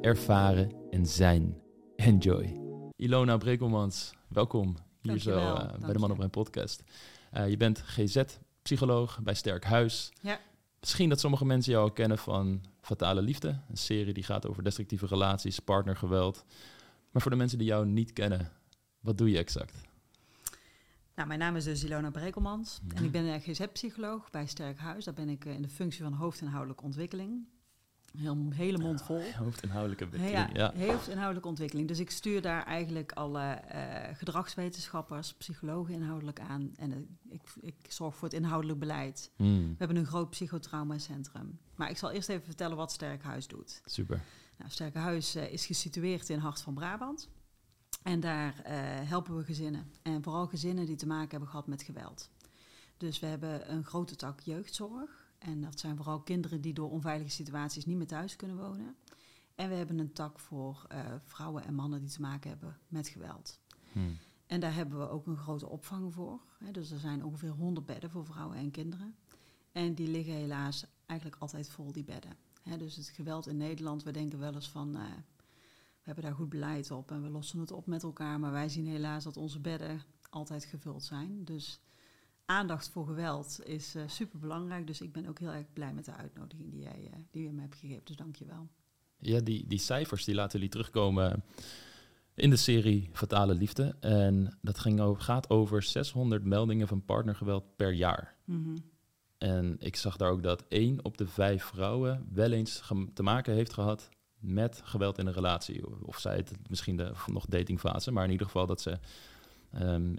ervaren en zijn. Enjoy. Ilona Brekelmans, welkom hier zo Dankjewel, eh, bij de. Man op Mijn podcast. Eh, je bent GZ-psycholoog bij Sterk Huis. Ja. Misschien dat sommige mensen jou al kennen van Fatale Liefde. Een serie die gaat over destructieve relaties, partnergeweld. Maar voor de mensen die jou niet kennen, wat doe je exact? Nou, mijn naam is dus Ilona Brekelmans en ik ben eh, GZ-psycholoog bij Sterk Huis. Daar ben ik in de functie van hoofdinhoudelijke ontwikkeling. Heel, hele mond vol. Hoofdinhoudelijke Ja, ontwikkeling. Ja. hoofdinhoudelijke ontwikkeling. Dus ik stuur daar eigenlijk alle eh, gedragswetenschappers, psychologen inhoudelijk aan. En eh, ik, ik zorg voor het inhoudelijk beleid. Hmm, We hebben een groot psychotraumacentrum. Maar ik zal eerst even vertellen wat Sterk Huis doet. super. Nou, Sterke Huis eh, is gesitueerd in Hart van Brabant. En daar helpen we gezinnen. En vooral gezinnen die te maken hebben gehad met geweld. Dus we hebben een grote tak jeugdzorg. En dat zijn vooral kinderen die door onveilige situaties niet meer thuis kunnen wonen. En we hebben een tak voor eh, vrouwen en mannen die te maken hebben met geweld. Hmm. En daar hebben we ook een grote opvang voor. Hè. Dus er zijn ongeveer 100 bedden voor vrouwen en kinderen. En die liggen helaas eigenlijk altijd vol, die bedden. Hè, dus het geweld in Nederland, we denken wel eens van... eh, we hebben daar goed beleid op en we lossen het op met elkaar. Maar wij zien helaas dat onze bedden altijd gevuld zijn. Dus aandacht voor geweld is super superbelangrijk. Dus ik ben ook heel erg blij met de uitnodiging die jij eh, die je me hebt gegeven. Dus dank je wel. Ja, die, die cijfers die laten jullie terugkomen in de serie Fatale Liefde. En dat ging over, gaat over 600 meldingen van partnergeweld per jaar. Mhm. En ik zag daar ook dat één op de vijf vrouwen wel eens te maken heeft gehad met geweld in een relatie. Of zij het misschien de nog datingfase, maar in ieder geval dat ze ehm,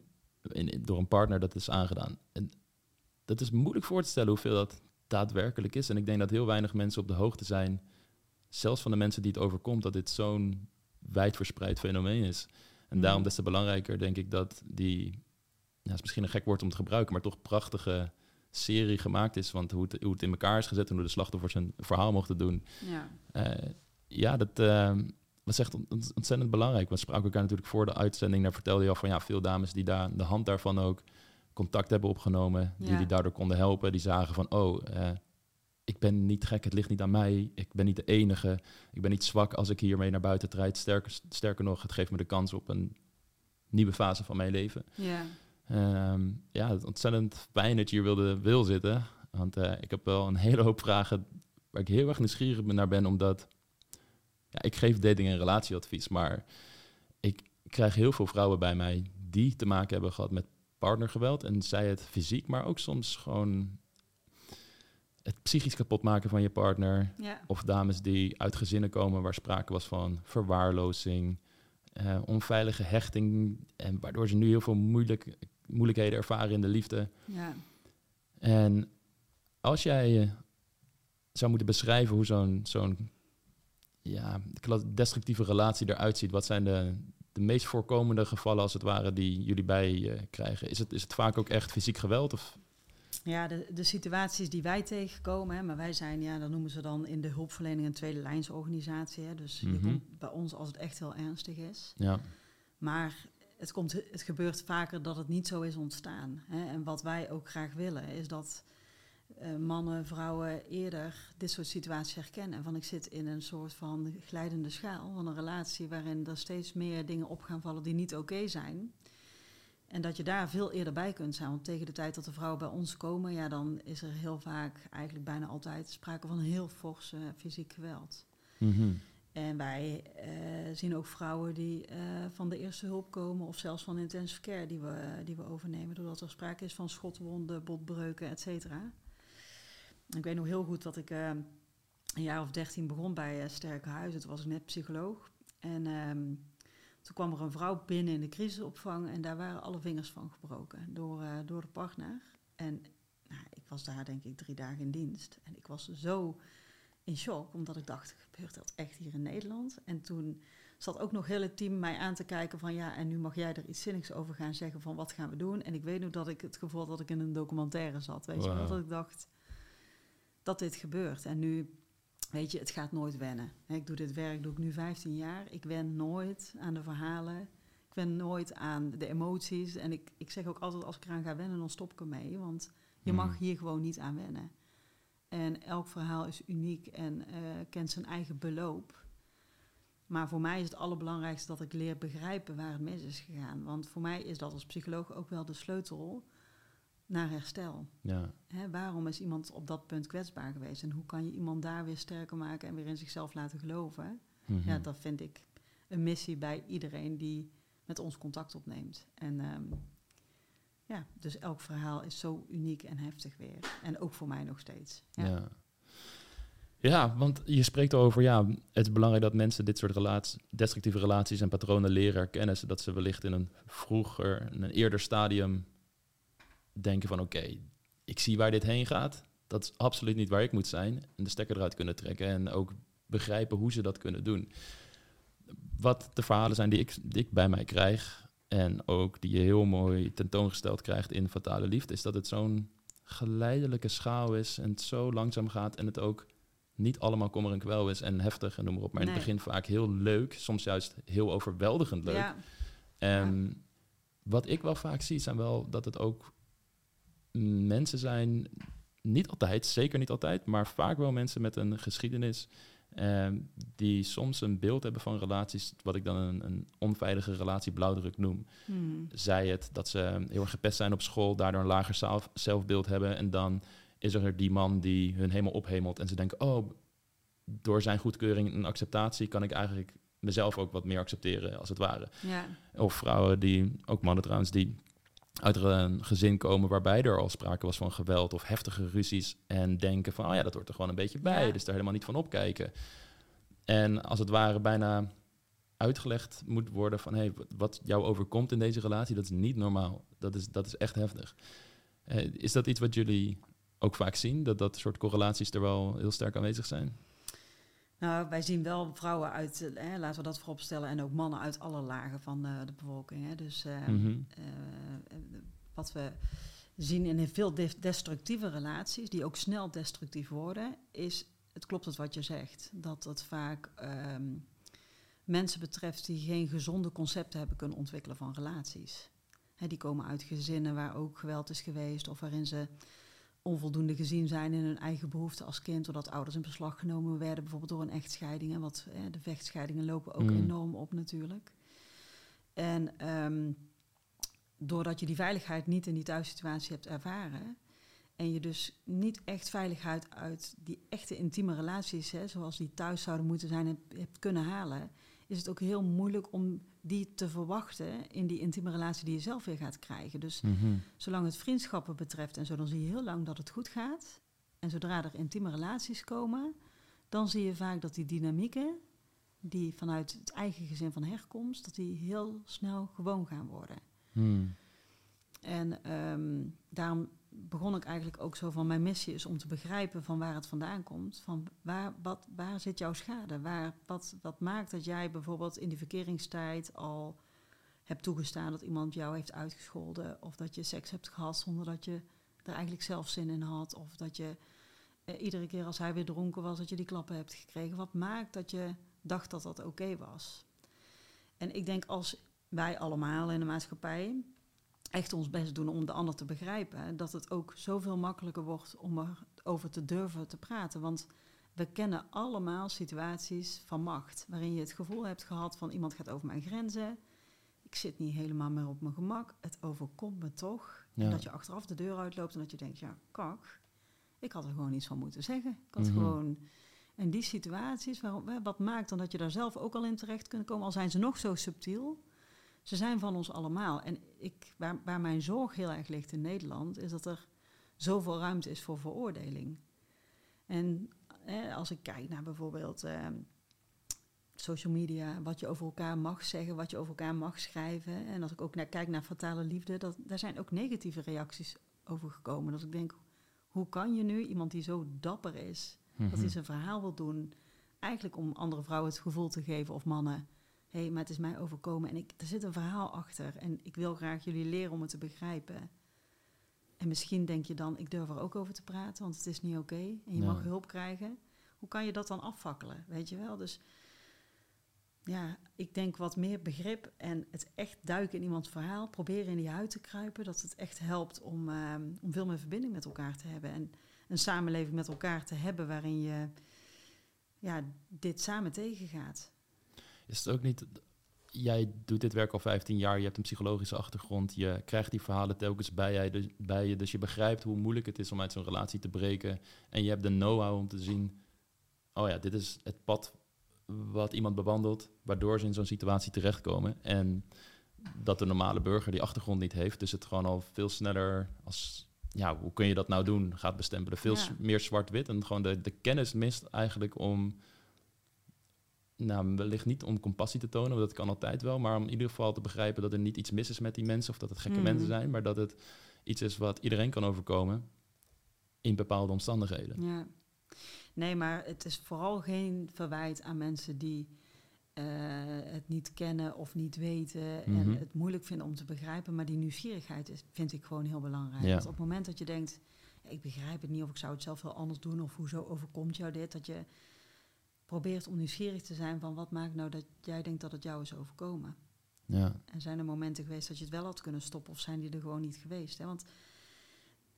in, door een partner dat is aangedaan. En dat is moeilijk voor te stellen hoeveel dat daadwerkelijk is. En ik denk dat heel weinig mensen op de hoogte zijn, zelfs van de mensen die het overkomt, dat dit zo'n wijdverspreid fenomeen is. En Mhm. daarom des te belangrijker denk ik dat die, ja, het is misschien een gek woord om te gebruiken, maar toch prachtige serie gemaakt is. Want hoe het, hoe het in elkaar is gezet en hoe de slachtoffers een verhaal mochten doen. Ja. Eh, ja, dat eh, was echt ont- ont- ontzettend belangrijk. We spraken elkaar natuurlijk voor de uitzending. Daar vertelde je al van ja, veel dames die daar de hand daarvan ook contact hebben opgenomen. Die Ja. die daardoor konden helpen. Die zagen van oh, eh, ik ben niet gek, het ligt niet aan mij. Ik ben niet de enige. Ik ben niet zwak als ik hiermee naar buiten trijd. Sterker, sterker nog, het geeft me de kans op een nieuwe fase van mijn leven. Ja. Ehm, ja, het is ontzettend fijn dat je hier wilde, wil zitten. Want eh, ik heb wel een hele hoop vragen waar ik heel erg nieuwsgierig naar ben. Omdat ja, ik geef dating- en relatieadvies. Maar ik krijg heel veel vrouwen bij mij die te maken hebben gehad met partnergeweld. En zij het fysiek, maar ook soms gewoon het psychisch kapot maken van je partner. Ja. Of dames die uit gezinnen komen waar sprake was van verwaarlozing, eh, onveilige hechting. En waardoor ze nu heel veel moeilijk, moeilijkheden ervaren in de liefde. Ja. En als jij eh, zou moeten beschrijven hoe zo'n zo'n ja, destructieve relatie eruit ziet, wat zijn de, de meest voorkomende gevallen als het ware die jullie bij eh, krijgen? Is het, is het vaak ook echt fysiek geweld? Of? Ja, de, de situaties die wij tegenkomen, hè, maar wij zijn, ja, dat noemen ze dan in de hulpverlening een tweede lijnsorganisatie. Hè, dus je Mhm. komt bij ons als het echt heel ernstig is. Ja. Maar het, komt, het gebeurt vaker dat het niet zo is ontstaan. Hè. En wat wij ook graag willen, is dat eh, mannen, vrouwen eerder dit soort situaties herkennen. Van ik zit in een soort van glijdende schaal van een relatie waarin er steeds meer dingen op gaan vallen die niet oké zijn. En dat je daar veel eerder bij kunt zijn. Want tegen de tijd dat de vrouwen bij ons komen, ja, dan is er heel vaak, eigenlijk bijna altijd, sprake van heel fors eh, fysiek geweld. Mhm. En wij eh, zien ook vrouwen die eh, van de eerste hulp komen, of zelfs van intensive care die we, die we overnemen, doordat er sprake is van schotwonden, botbreuken, et cetera. Ik weet nog heel goed dat ik eh, een jaar of dertien begon bij eh, Sterke Huizen. Toen was ik net psycholoog. En ehm, toen kwam er een vrouw binnen in de crisisopvang en daar waren alle vingers van gebroken door, eh, door de partner. En nou, ik was daar denk ik drie dagen in dienst. En ik was zo in shock, omdat ik dacht, gebeurt dat echt hier in Nederland? En toen zat ook nog heel het team mij aan te kijken van ja, en nu mag jij er iets zinnigs over gaan zeggen van wat gaan we doen? En ik weet nu dat ik het gevoel dat ik in een documentaire zat, weet je wel, dat ik dacht dat dit gebeurt. En nu, weet je, het gaat nooit wennen. Ik doe dit werk, doe ik nu 15 jaar. Ik wen nooit aan de verhalen. Ik wen nooit aan de emoties. En ik, ik zeg ook altijd, als ik eraan ga wennen, dan stop ik ermee. Want je mag Mhm. hier gewoon niet aan wennen. En elk verhaal is uniek en eh, kent zijn eigen beloop. Maar voor mij is het allerbelangrijkste dat ik leer begrijpen waar het mis is gegaan. Want voor mij is dat als psycholoog ook wel de sleutel naar herstel. Ja. Hè, waarom is iemand op dat punt kwetsbaar geweest? En hoe kan je iemand daar weer sterker maken en weer in zichzelf laten geloven? Mhm. Ja, dat vind ik een missie bij iedereen die met ons contact opneemt. En ehm, ja, dus elk verhaal is zo uniek en heftig weer. En ook voor mij nog steeds. Ja. Ja. ja. want je spreekt over, ja, het is belangrijk dat mensen dit soort relaties, destructieve relaties en patronen leren herkennen, zodat ze wellicht in een vroeger, in een eerder stadium denken van, oké, ik zie waar dit heen gaat. Dat is absoluut niet waar ik moet zijn. En de stekker eruit kunnen trekken en ook begrijpen hoe ze dat kunnen doen. Wat de verhalen zijn die ik, die ik bij mij krijg en ook die je heel mooi tentoongesteld krijgt in Fatale Liefde, is dat het zo'n geleidelijke schaal is en het zo langzaam gaat en het ook niet allemaal kommer en kwel is en heftig en noem maar op, maar in het begin vaak heel leuk, soms juist heel overweldigend leuk. Ja, En wat ik wel vaak zie, zijn wel dat het ook mensen zijn, niet altijd, zeker niet altijd, maar vaak wel mensen met een geschiedenis. ehm, die soms een beeld hebben van relaties, wat ik dan een, een onveilige relatie blauwdruk noem. Hmm. Zij het dat ze heel erg gepest zijn op school, daardoor een lager zelf, zelfbeeld hebben. En dan is er die man die hun helemaal ophemelt. En ze denken, oh, door zijn goedkeuring en acceptatie kan ik eigenlijk mezelf ook wat meer accepteren, als het ware. ja. Of vrouwen die, ook mannen trouwens, die uit een gezin komen waarbij er al sprake was van geweld of heftige ruzies. En denken van, oh ja, dat hoort er gewoon een beetje bij. Ja. Dus daar helemaal niet van opkijken. En als het ware bijna uitgelegd moet worden van, hey, wat- wat jou overkomt in deze relatie, dat is niet normaal. Dat is, dat is echt heftig. Eh, is dat iets wat jullie ook vaak zien? Dat dat soort correlaties er wel heel sterk aanwezig zijn? Nou, wij zien wel vrouwen uit, eh, laten we dat vooropstellen, en ook mannen uit alle lagen van eh, de bevolking. Hè. Dus eh, Mhm. eh, wat we zien in veel de- destructieve relaties, die ook snel destructief worden, is, het klopt het wat je zegt, dat het vaak ehm, mensen betreft die geen gezonde concepten hebben kunnen ontwikkelen van relaties. Hè, die komen uit gezinnen waar ook geweld is geweest of waarin ze onvoldoende gezien zijn in hun eigen behoeften als kind, doordat ouders in beslag genomen werden, bijvoorbeeld door een echtscheiding. En wat, eh, de vechtscheidingen lopen ook Mm. enorm op natuurlijk. En ehm, doordat je die veiligheid niet in die thuissituatie hebt ervaren, en je dus niet echt veiligheid uit die echte intieme relaties, hè, zoals die thuis zouden moeten zijn, hebt, hebt kunnen halen, is het ook heel moeilijk om die te verwachten in die intieme relatie die je zelf weer gaat krijgen. Dus Mhm. zolang het vriendschappen betreft en zo, dan zie je heel lang dat het goed gaat. En zodra er intieme relaties komen, dan zie je vaak dat die dynamieken, die vanuit het eigen gezin van herkomst, dat die heel snel gewoon gaan worden. Hmm. En ehm, daarom begon ik eigenlijk ook zo van mijn missie is om te begrijpen van waar het vandaan komt. Van waar, wat, waar zit jouw schade? Waar, wat, wat maakt dat jij bijvoorbeeld in die verkeringstijd al hebt toegestaan dat iemand jou heeft uitgescholden. Of dat je seks hebt gehad zonder dat je er eigenlijk zelf zin in had. Of dat je eh, iedere keer als hij weer dronken was, dat je die klappen hebt gekregen. Wat maakt dat je dacht dat dat oké was? En ik denk als wij allemaal in de maatschappij echt ons best doen om de ander te begrijpen, dat het ook zoveel makkelijker wordt om erover te durven te praten. Want we kennen allemaal situaties van macht, waarin je het gevoel hebt gehad van iemand gaat over mijn grenzen, ik zit niet helemaal meer op mijn gemak, het overkomt me toch. Ja. En dat je achteraf de deur uitloopt en dat je denkt, ja, kak, ik had er gewoon iets van moeten zeggen. Ik had Mhm. gewoon... En die situaties, waarom, wat maakt dan dat je daar zelf ook al in terecht kunt komen, al zijn ze nog zo subtiel, ze zijn van ons allemaal. En ik, waar, waar mijn zorg heel erg ligt in Nederland, is dat er zoveel ruimte is voor veroordeling. En als ik kijk naar bijvoorbeeld eh, social media, wat je over elkaar mag zeggen, wat je over elkaar mag schrijven. En als ik ook naar, kijk naar fatale liefde, dat, daar zijn ook negatieve reacties over gekomen. Dat ik denk, hoe kan je nu, iemand die zo dapper is, Dat hij Mhm. zijn verhaal wil doen, eigenlijk om andere vrouwen het gevoel te geven of mannen. Hé, hey, maar het is mij overkomen en ik, er zit een verhaal achter en ik wil graag jullie leren om het te begrijpen. En misschien denk je dan, ik durf er ook over te praten, want het is niet oké en je mag hulp krijgen. Hoe kan je dat dan afvakkelen, weet je wel? Dus ja, ik denk wat meer begrip en het echt duiken in iemands verhaal, proberen in die huid te kruipen, dat het echt helpt om, ehm, om veel meer verbinding met elkaar te hebben en een samenleving met elkaar te hebben waarin je ja, dit samen tegengaat. Is het ook niet... Jij doet dit werk al 15 jaar, je hebt een psychologische achtergrond, je krijgt die verhalen telkens bij, jij, dus, bij je, dus je begrijpt hoe moeilijk het is om uit zo'n relatie te breken. En je hebt de know-how om te zien, oh ja, dit is het pad wat iemand bewandelt, waardoor ze in zo'n situatie terechtkomen. En dat de normale burger die achtergrond niet heeft, dus het gewoon al veel sneller als, ja, hoe kun je dat nou doen, gaat bestempelen. Veel Ja. meer zwart-wit en gewoon de, de kennis mist eigenlijk om nou, wellicht niet om compassie te tonen, want dat kan altijd wel, maar om in ieder geval te begrijpen dat er niet iets mis is met die mensen of dat het gekke Mhm. mensen zijn, maar dat het iets is wat iedereen kan overkomen in bepaalde omstandigheden. Ja. Nee, maar het is vooral geen verwijt aan mensen die eh, het niet kennen of niet weten en Mhm. het moeilijk vinden om te begrijpen. Maar die nieuwsgierigheid is, vind ik gewoon heel belangrijk. Ja. Want op het moment dat je denkt, ik begrijp het niet of ik zou het zelf wel anders doen of hoezo overkomt jou dit, dat je probeert om nieuwsgierig te zijn van wat maakt nou dat jij denkt dat het jou is overkomen. Ja, En zijn er momenten geweest dat je het wel had kunnen stoppen of zijn die er gewoon niet geweest? Hè? Want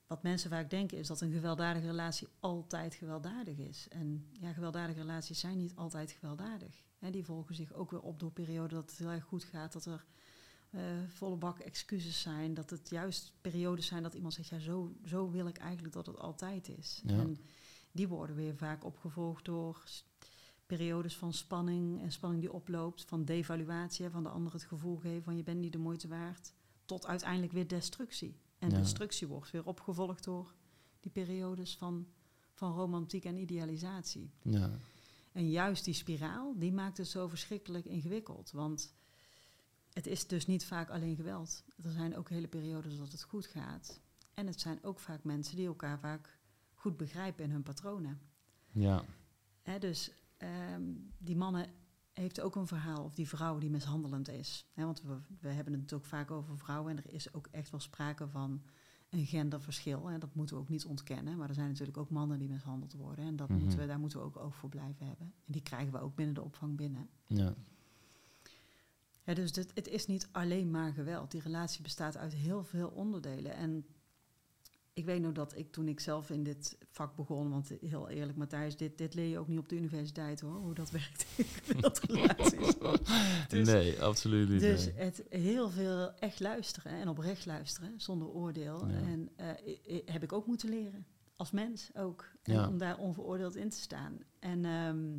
wat mensen vaak denken is dat een gewelddadige relatie altijd gewelddadig is. En ja, gewelddadige relaties zijn niet altijd gewelddadig. Hè? Die volgen zich ook weer op door perioden dat het heel erg goed gaat, dat er eh, volle bak excuses zijn, dat het juist periodes zijn dat iemand zegt, ja, zo, zo wil ik eigenlijk dat het altijd is. Ja. En die worden weer vaak opgevolgd door periodes van spanning en spanning die oploopt, van devaluatie, van de ander het gevoel geven van je bent niet de moeite waard, tot uiteindelijk weer destructie. En Ja. destructie wordt weer opgevolgd door die periodes van, van romantiek en idealisatie. ja, En juist die spiraal, die maakt het zo verschrikkelijk ingewikkeld. Want het is dus niet vaak alleen geweld. Er zijn ook hele periodes dat het goed gaat. En het zijn ook vaak mensen die elkaar vaak goed begrijpen in hun patronen. ja, Hè, dus ehm, die mannen heeft ook een verhaal, of die vrouw die mishandelend is. Want we, we hebben het ook vaak over vrouwen en er is ook echt wel sprake van een genderverschil. En dat moeten we ook niet ontkennen. Maar er zijn natuurlijk ook mannen die mishandeld worden. En dat Mhm. moeten we, daar moeten we ook oog voor blijven hebben. En die krijgen we ook binnen de opvang binnen. ja, Ja, dus dit, het is niet alleen maar geweld. Die relatie bestaat uit heel veel onderdelen. En ik weet nog dat ik toen ik zelf in dit vak begon, want heel eerlijk Matthijs, dit, dit leer je ook niet op de universiteit hoor, hoe dat werkt. dat relaties. Dus- nee, absoluut niet. Dus nee. het heel veel echt luisteren en oprecht luisteren, zonder oordeel. Ja. En eh, heb ik ook moeten leren, als mens ook. En Ja. om daar onveroordeeld in te staan. En ehm,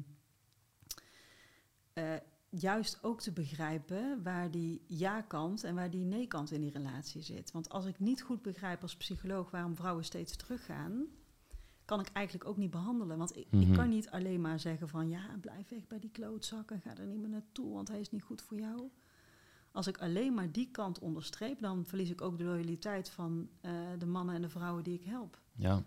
eh, juist ook te begrijpen waar die ja-kant en waar die nee-kant in die relatie zit. Want als ik niet goed begrijp als psycholoog waarom vrouwen steeds teruggaan, kan ik eigenlijk ook niet behandelen. Want ik, Mhm. ik kan niet alleen maar zeggen van ja, blijf weg bij die klootzak en ga er niet meer naartoe, want hij is niet goed voor jou. Als ik alleen maar die kant onderstreep, dan verlies ik ook de loyaliteit van eh, de mannen en de vrouwen die ik help. Ja,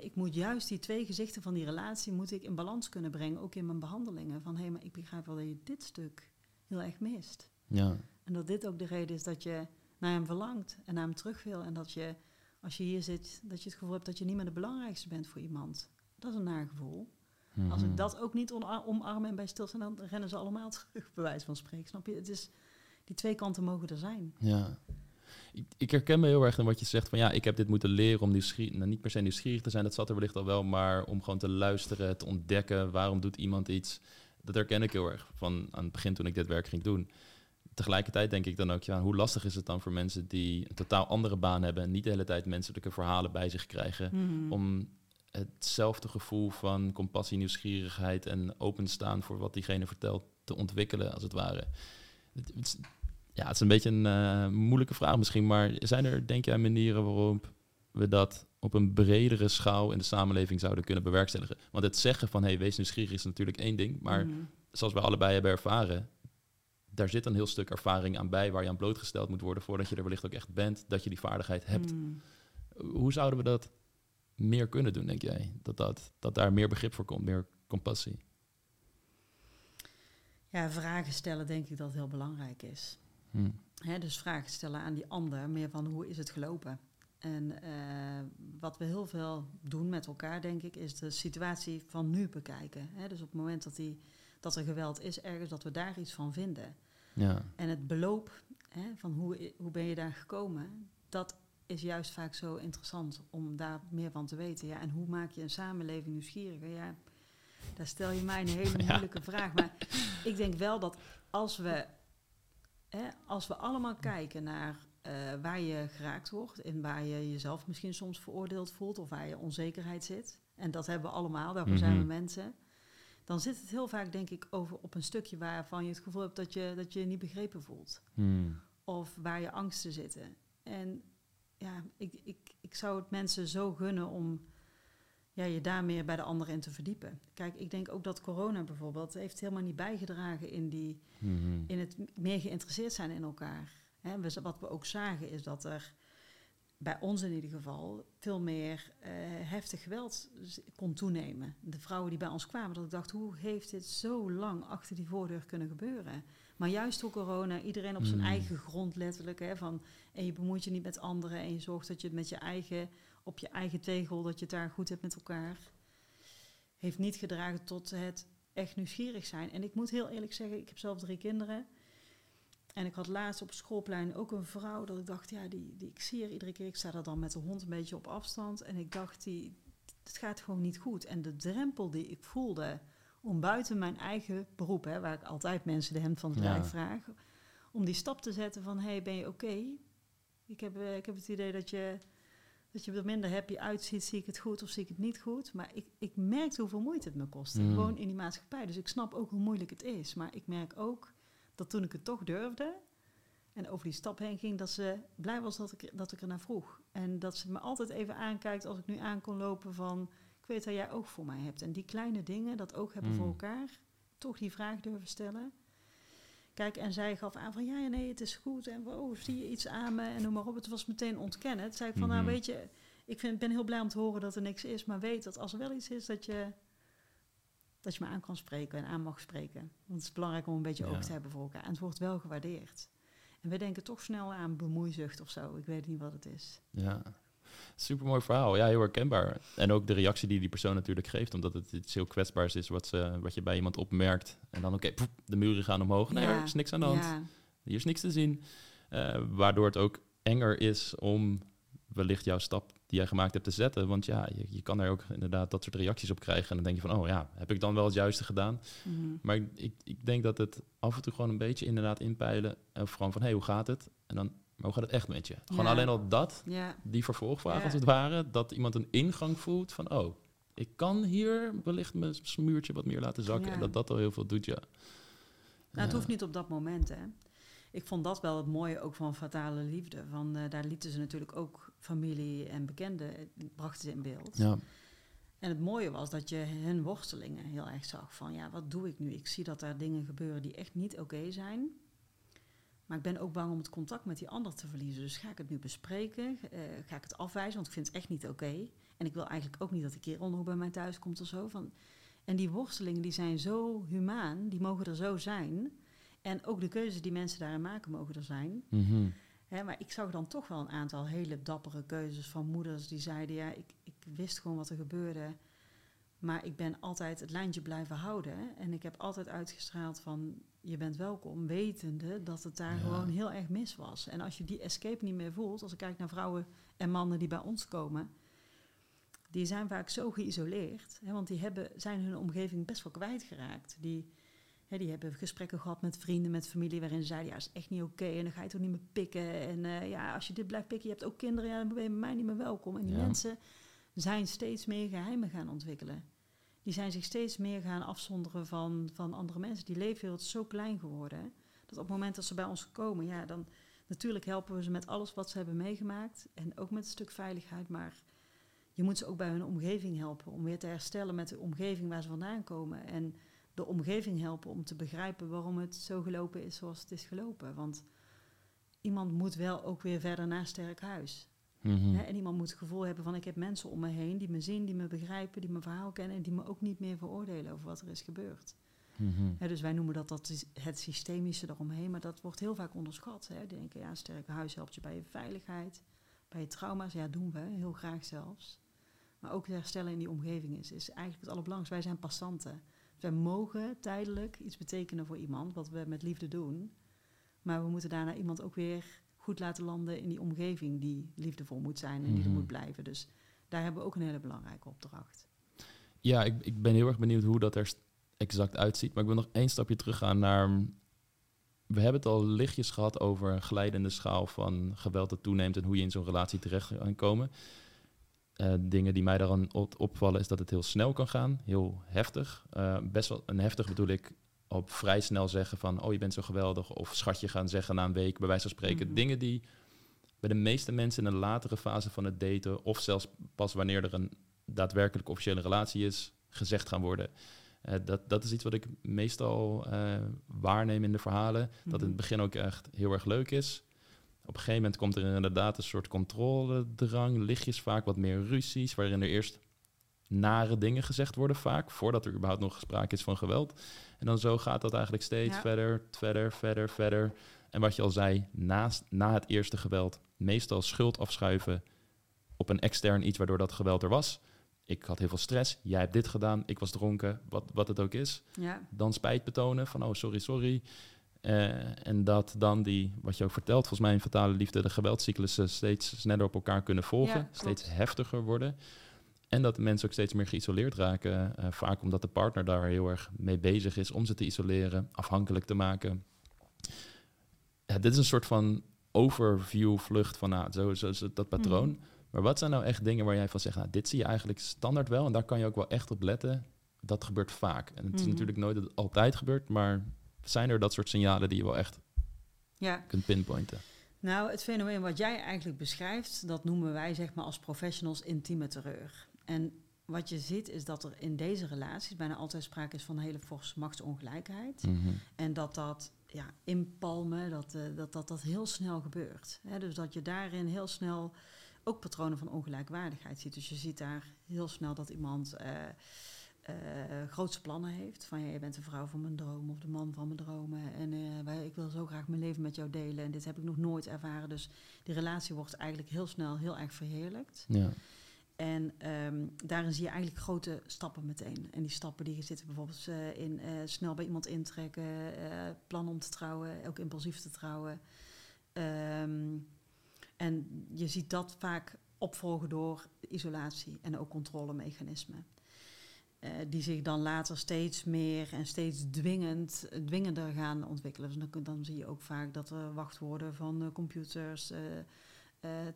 Ik moet juist die twee gezichten van die relatie moet ik in balans kunnen brengen, ook in mijn behandelingen. Van hé, maar ik begrijp wel dat je dit stuk heel erg mist. ja, En dat dit ook de reden is dat je naar hem verlangt en naar hem terug wil. En dat je, als je hier zit, dat je het gevoel hebt dat je niet meer de belangrijkste bent voor iemand. Dat is een naar gevoel. Als Mhm. ik dat ook niet omarm en bij stilstaan, dan rennen ze allemaal terug, bij wijze van spreken. Snap je? Het is, die twee kanten mogen er zijn. Ja. Ik, ik herken me heel erg in wat je zegt van ja, ik heb dit moeten leren om nieuwsgierig, nou, niet per se nieuwsgierig te zijn, dat zat er wellicht al wel, maar om gewoon te luisteren, te ontdekken, waarom doet iemand iets. Dat herken ik heel erg van aan het begin toen ik dit werk ging doen. Tegelijkertijd denk ik dan ook, ja, hoe lastig is het dan voor mensen die een totaal andere baan hebben en niet de hele tijd menselijke verhalen bij zich krijgen, Mhm. om hetzelfde gevoel van compassie, nieuwsgierigheid en openstaan voor wat diegene vertelt te ontwikkelen, als het ware. Het, het is, ja, het is een beetje een eh, moeilijke vraag misschien, maar zijn er, denk jij, manieren waarop we dat op een bredere schaal in de samenleving zouden kunnen bewerkstelligen? Want het zeggen van, hey, wees nieuwsgierig is natuurlijk één ding, maar Mhm. zoals we allebei hebben ervaren, daar zit een heel stuk ervaring aan bij waar je aan blootgesteld moet worden voordat je er wellicht ook echt bent, dat je die vaardigheid hebt. Mhm. Hoe zouden we dat meer kunnen doen, denk jij? Dat, dat, dat daar meer begrip voor komt, meer compassie? Ja, vragen stellen denk ik dat heel belangrijk is. Hm. Hè, dus vragen stellen aan die ander, meer van hoe is het gelopen? En eh, wat we heel veel doen met elkaar, denk ik, is de situatie van nu bekijken. Hè? Dus op het moment dat, die, dat er geweld is ergens, dat we daar iets van vinden. Ja. En het beloop hè, van hoe, hoe ben je daar gekomen, dat is juist vaak zo interessant om daar meer van te weten. Ja, en hoe maak je een samenleving nieuwsgieriger? Ja, daar stel je mij een hele Ja. moeilijke vraag. Maar ik denk wel dat als we, hè, als we allemaal kijken naar eh, waar je geraakt wordt en waar je jezelf misschien soms veroordeeld voelt of waar je onzekerheid zit, en dat hebben we allemaal, daarvoor zijn we Mhm. mensen, dan zit het heel vaak denk ik over op een stukje waarvan je het gevoel hebt dat je dat je je niet begrepen voelt Hm. of waar je angsten zitten. En ja, ik, ik, ik zou het mensen zo gunnen om ja, je daar meer bij de ander in te verdiepen. Kijk, ik denk ook dat corona bijvoorbeeld heeft helemaal niet bijgedragen in, die, Mhm. in het meer geïnteresseerd zijn in elkaar. Hè, we, wat we ook zagen is dat er bij ons in ieder geval veel meer eh, heftig geweld kon toenemen. De vrouwen die bij ons kwamen, dat ik dacht, hoe heeft dit zo lang achter die voordeur kunnen gebeuren? Maar juist door corona, iedereen op zijn Hmm. eigen grond letterlijk. Hè, van, en je bemoeit je niet met anderen en je zorgt dat je het met je eigen, op je eigen tegel, dat je het daar goed hebt met elkaar. Heeft niet gedragen tot het echt nieuwsgierig zijn. En ik moet heel eerlijk zeggen, ik heb zelf drie kinderen. En ik had laatst op schoolplein ook een vrouw dat ik dacht, ja, die, die ik zie haar iedere keer. Ik sta er dan met de hond een beetje op afstand. En ik dacht, die, het gaat gewoon niet goed. En de drempel die ik voelde om buiten mijn eigen beroep, hè, waar ik altijd mensen de hemd van het Ja. vraag, om die stap te zetten van, hey, ben je oké? Ik, heb, eh, ik heb het idee dat je, dat je er minder happy uitziet. Zie ik het goed of zie ik het niet goed? Maar ik, ik merkte hoeveel moeite het me kostte. Mm. Gewoon in die maatschappij. Dus ik snap ook hoe moeilijk het is. Maar ik merk ook dat toen ik het toch durfde en over die stap heen ging, dat ze blij was dat ik, dat ik er naar vroeg. En dat ze me altijd even aankijkt als ik nu aan kon lopen van, ik weet dat jij oog voor mij hebt. En die kleine dingen, dat oog hebben Mm. voor elkaar, toch die vraag durven stellen. Kijk, en zij gaf aan van, ja, ja, nee, het is goed. En wow, zie je iets aan me? En noem maar op. Het was meteen ontkennen. Toen zei ik van, Mhm. nou weet je, ik vind, ben heel blij om te horen dat er niks is. Maar weet dat als er wel iets is, dat je, dat je me aan kan spreken en aan mag spreken. Want het is belangrijk om een beetje Ja. oog te hebben voor elkaar. En het wordt wel gewaardeerd. En we denken toch snel aan bemoeizucht of zo. Ik weet niet wat het is. Ja, super mooi verhaal. Ja, heel herkenbaar. En ook de reactie die die persoon natuurlijk geeft, omdat het iets heel kwetsbaars is wat, ze, wat je bij iemand opmerkt. En dan, oké, de muren gaan omhoog. Nee, Ja, er is niks aan de hand. Ja, Hier is niks te zien. Eh, waardoor het ook enger is om wellicht jouw stap die jij gemaakt hebt te zetten. Want ja, je, je kan er ook inderdaad dat soort reacties op krijgen. En dan denk je van, oh ja, heb ik dan wel het juiste gedaan? mhm. Maar ik, ik, denk dat het af en toe gewoon een beetje inderdaad inpeilen. En gewoon van, hé, hey, hoe gaat het? En dan, maar hoe gaat het echt met je? Gewoon Ja. alleen al dat, ja. die vervolgvraag Ja. als het ware. Dat iemand een ingang voelt van, oh, ik kan hier wellicht mijn smuurtje wat meer laten zakken. En dat dat al heel veel doet, ja. Nou, het hoeft niet op dat moment, hè. Ik vond dat wel het mooie ook van Fatale Liefde. Van, eh, daar lieten ze natuurlijk ook familie en bekenden, eh, brachten ze in beeld. Ja, En het mooie was dat je hun worstelingen heel erg zag. Van ja, wat doe ik nu? Ik zie dat er dingen gebeuren die echt niet oké zijn. Maar ik ben ook bang om het contact met die ander te verliezen. Dus ga ik het nu bespreken? Eh, ga ik het afwijzen? Want ik vind het echt niet oké. En ik wil eigenlijk ook niet dat de kerel nog bij mij thuis komt of zo. Van, en die worstelingen die zijn zo humaan. Die mogen er zo zijn. En ook de keuzes die mensen daarin maken mogen er zijn. Mhm. Hè, maar ik zag dan toch wel een aantal hele dappere keuzes van moeders die zeiden: Ja, ik, ik wist gewoon wat er gebeurde. Maar ik ben altijd het lijntje blijven houden. En ik heb altijd uitgestraald van je bent welkom, wetende dat het daar Ja. gewoon heel erg mis was. En als je die escape niet meer voelt, als ik kijk naar vrouwen en mannen die bij ons komen, die zijn vaak zo geïsoleerd. Hè, want die hebben, zijn hun omgeving best wel kwijtgeraakt. Die, hè, die hebben gesprekken gehad met vrienden, met familie, waarin ze zeiden, ja, is echt niet oké. en dan ga je toch niet meer pikken. En eh, ja, als je dit blijft pikken, je hebt ook kinderen, ja, dan ben je bij mij niet meer welkom. En die Ja. mensen zijn steeds meer geheimen gaan ontwikkelen. Die zijn zich steeds meer gaan afzonderen van, van andere mensen. Die leefwereld is zo klein geworden. hè, Dat op het moment dat ze bij ons komen, ja, dan natuurlijk helpen we ze met alles wat ze hebben meegemaakt. En ook met een stuk veiligheid. Maar je moet ze ook bij hun omgeving helpen. Om weer te herstellen met de omgeving waar ze vandaan komen. En de omgeving helpen om te begrijpen waarom het zo gelopen is zoals het is gelopen. Want iemand moet wel ook weer verder naar sterk huis. Mhm. Hè, en iemand moet het gevoel hebben van ik heb mensen om me heen die me zien, die me begrijpen, die mijn verhaal kennen en die me ook niet meer veroordelen over wat er is gebeurd. Mhm. Hè, dus wij noemen dat, dat het systemische eromheen, maar dat wordt heel vaak onderschat. Hè. Die denken, ja, een sterke huis helpt je bij je veiligheid, bij je trauma's. Ja, doen we, heel graag zelfs. Maar ook herstellen in die omgeving is, is eigenlijk het allerbelangrijkste. Wij zijn passanten. Wij mogen tijdelijk iets betekenen voor iemand, wat we met liefde doen. Maar we moeten daarna iemand ook weer goed laten landen in die omgeving die liefdevol moet zijn en die er Mhm. moet blijven. Dus daar hebben we ook een hele belangrijke opdracht. Ja, ik, ik ben heel erg benieuwd hoe dat er exact uitziet. Maar ik wil nog één stapje teruggaan naar... We hebben het al lichtjes gehad over een glijdende schaal van geweld dat toeneemt... en hoe je in zo'n relatie terecht kan komen. Eh, dingen die mij daaraan op- opvallen is dat het heel snel kan gaan, heel heftig. Eh, best wel een heftig bedoel ik op vrij snel zeggen van... oh, je bent zo geweldig, of schatje gaan zeggen na een week, bij wijze van spreken. Mhm. Dingen die bij de meeste mensen in een latere fase van het daten... of zelfs pas wanneer er een daadwerkelijk officiële relatie is, gezegd gaan worden. Eh, dat, dat is iets wat ik meestal eh, waarneem in de verhalen. Dat in Mhm. het begin ook echt heel erg leuk is. Op een gegeven moment komt er inderdaad een soort controledrang, lichtjes vaak wat meer ruzies, waarin er eerst nare dingen gezegd worden vaak, voordat er überhaupt nog sprake is van geweld. En dan zo gaat dat eigenlijk steeds Ja. verder, verder, verder, verder. En wat je al zei, naast, na het eerste geweld, meestal schuld afschuiven op een extern iets waardoor dat geweld er was. Ik had heel veel stress, jij hebt dit gedaan, ik was dronken, wat, wat het ook is Ja, dan spijt betonen van oh sorry, sorry. Eh, en dat dan die, wat je ook vertelt, volgens mij in Fatale Liefde, de geweldscyclussen steeds sneller op elkaar kunnen volgen, Ja, steeds heftiger worden. En dat de mensen ook steeds meer geïsoleerd raken, eh, vaak omdat de partner daar heel erg mee bezig is om ze te isoleren, afhankelijk te maken. Ja, dit is een soort van overview vlucht van nou, zo, zo is het, dat patroon. Mhm. Maar wat zijn nou echt dingen waar jij van zegt, nou, dit zie je eigenlijk standaard wel en daar kan je ook wel echt op letten. Dat gebeurt vaak. En het is Mhm. natuurlijk nooit dat het altijd gebeurt, maar zijn er dat soort signalen die je wel echt ja. kunt pinpointen? Nou, het fenomeen wat jij eigenlijk beschrijft, dat noemen wij zeg maar als professionals intieme terreur. En wat je ziet is dat er in deze relaties bijna altijd sprake is van een hele forse machtsongelijkheid. En dat dat ja, inpalmen, dat, eh, dat, dat dat heel snel gebeurt. Dus dat je daarin heel snel ook patronen van ongelijkwaardigheid ziet. Dus je ziet daar heel snel dat iemand eh, grootse plannen heeft. Van ja, je bent de vrouw van mijn droom of de man van mijn dromen. En wij, ik wil zo graag mijn leven met jou delen. En dit heb ik nog nooit ervaren. Dus die relatie wordt eigenlijk heel snel heel erg verheerlijkt. Ja. En ehm, daarin zie je eigenlijk grote stappen meteen. En die stappen die zitten bijvoorbeeld eh, in eh, snel bij iemand intrekken, eh plan om te trouwen, ook impulsief te trouwen. Ehm, en je ziet dat vaak opvolgen door isolatie en ook controlemechanismen. Die zich dan later steeds meer en steeds dwingend, dwingender gaan ontwikkelen. Dus dan, zie je ook vaak dat er wachtwoorden van computers,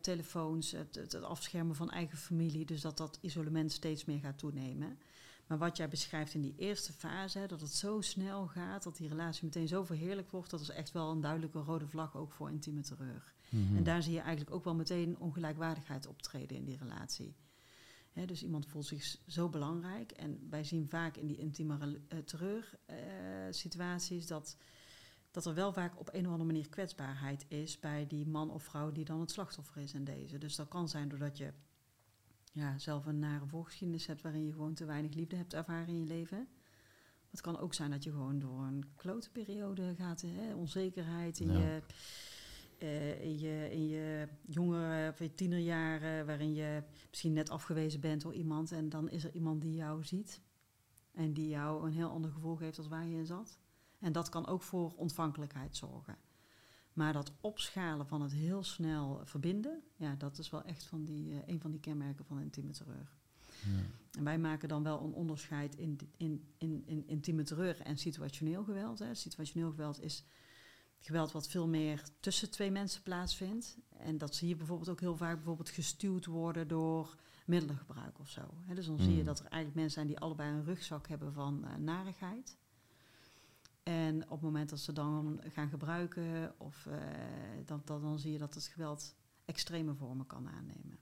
telefoons, het, het, het afschermen van eigen familie. Dus dat dat isolement steeds meer gaat toenemen. Maar wat jij beschrijft in die eerste fase, dat het zo snel gaat, dat die relatie meteen zo verheerlijk wordt, dat is echt wel een duidelijke rode vlag ook voor intieme terreur. Mhm. En daar zie je eigenlijk ook wel meteen ongelijkwaardigheid optreden in die relatie. Dus iemand voelt zich zo belangrijk. En wij zien vaak in die intieme eh, terreur-situaties dat, dat er wel vaak op een of andere manier kwetsbaarheid is bij die man of vrouw die dan het slachtoffer is in deze. Dus dat kan zijn doordat je ja, zelf een nare voorgeschiedenis hebt waarin je gewoon te weinig liefde hebt ervaren in je leven. Het kan ook zijn dat je gewoon door een klote periode gaat, hè, onzekerheid in Ja. je eh, in, je, in je jongere of je tienerjaren, waarin je misschien net afgewezen bent door iemand en dan is er iemand die jou ziet en die jou een heel ander gevoel geeft als waar je in zat. En dat kan ook voor ontvankelijkheid zorgen. Maar dat opschalen van het heel snel verbinden, ja, dat is wel echt van die, eh, een van die kenmerken van intieme terreur. Ja. En wij maken dan wel een onderscheid in, in, in, in intieme terreur en situationeel geweld. Hè. Situationeel geweld is geweld wat veel meer tussen twee mensen plaatsvindt. En dat zie je bijvoorbeeld ook heel vaak bijvoorbeeld gestuurd worden door middelengebruik of zo. Hè. Dus dan zie je Mm. dat er eigenlijk mensen zijn die allebei een rugzak hebben van eh, narigheid. En op het moment dat ze dan gaan gebruiken, of, eh, dan, dan, dan zie je dat het geweld extreme vormen kan aannemen.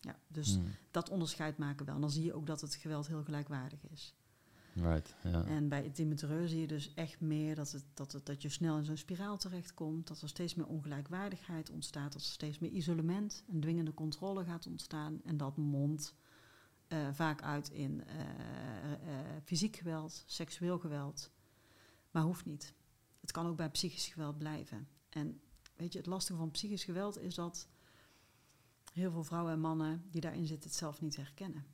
Ja, dus Mm. dat onderscheid maken we wel. En dan zie je ook dat het geweld heel gelijkwaardig is. Right, ja. En bij intimateur zie je dus echt meer dat, het, dat, het, dat je snel in zo'n spiraal terechtkomt. Dat er steeds meer ongelijkwaardigheid ontstaat. Dat er steeds meer isolement en dwingende controle gaat ontstaan. En dat mond uh, vaak uit in uh, uh, fysiek geweld, seksueel geweld. Maar hoeft niet. Het kan ook bij psychisch geweld blijven. En weet je, het lastige van psychisch geweld is dat heel veel vrouwen en mannen die daarin zitten het zelf niet herkennen.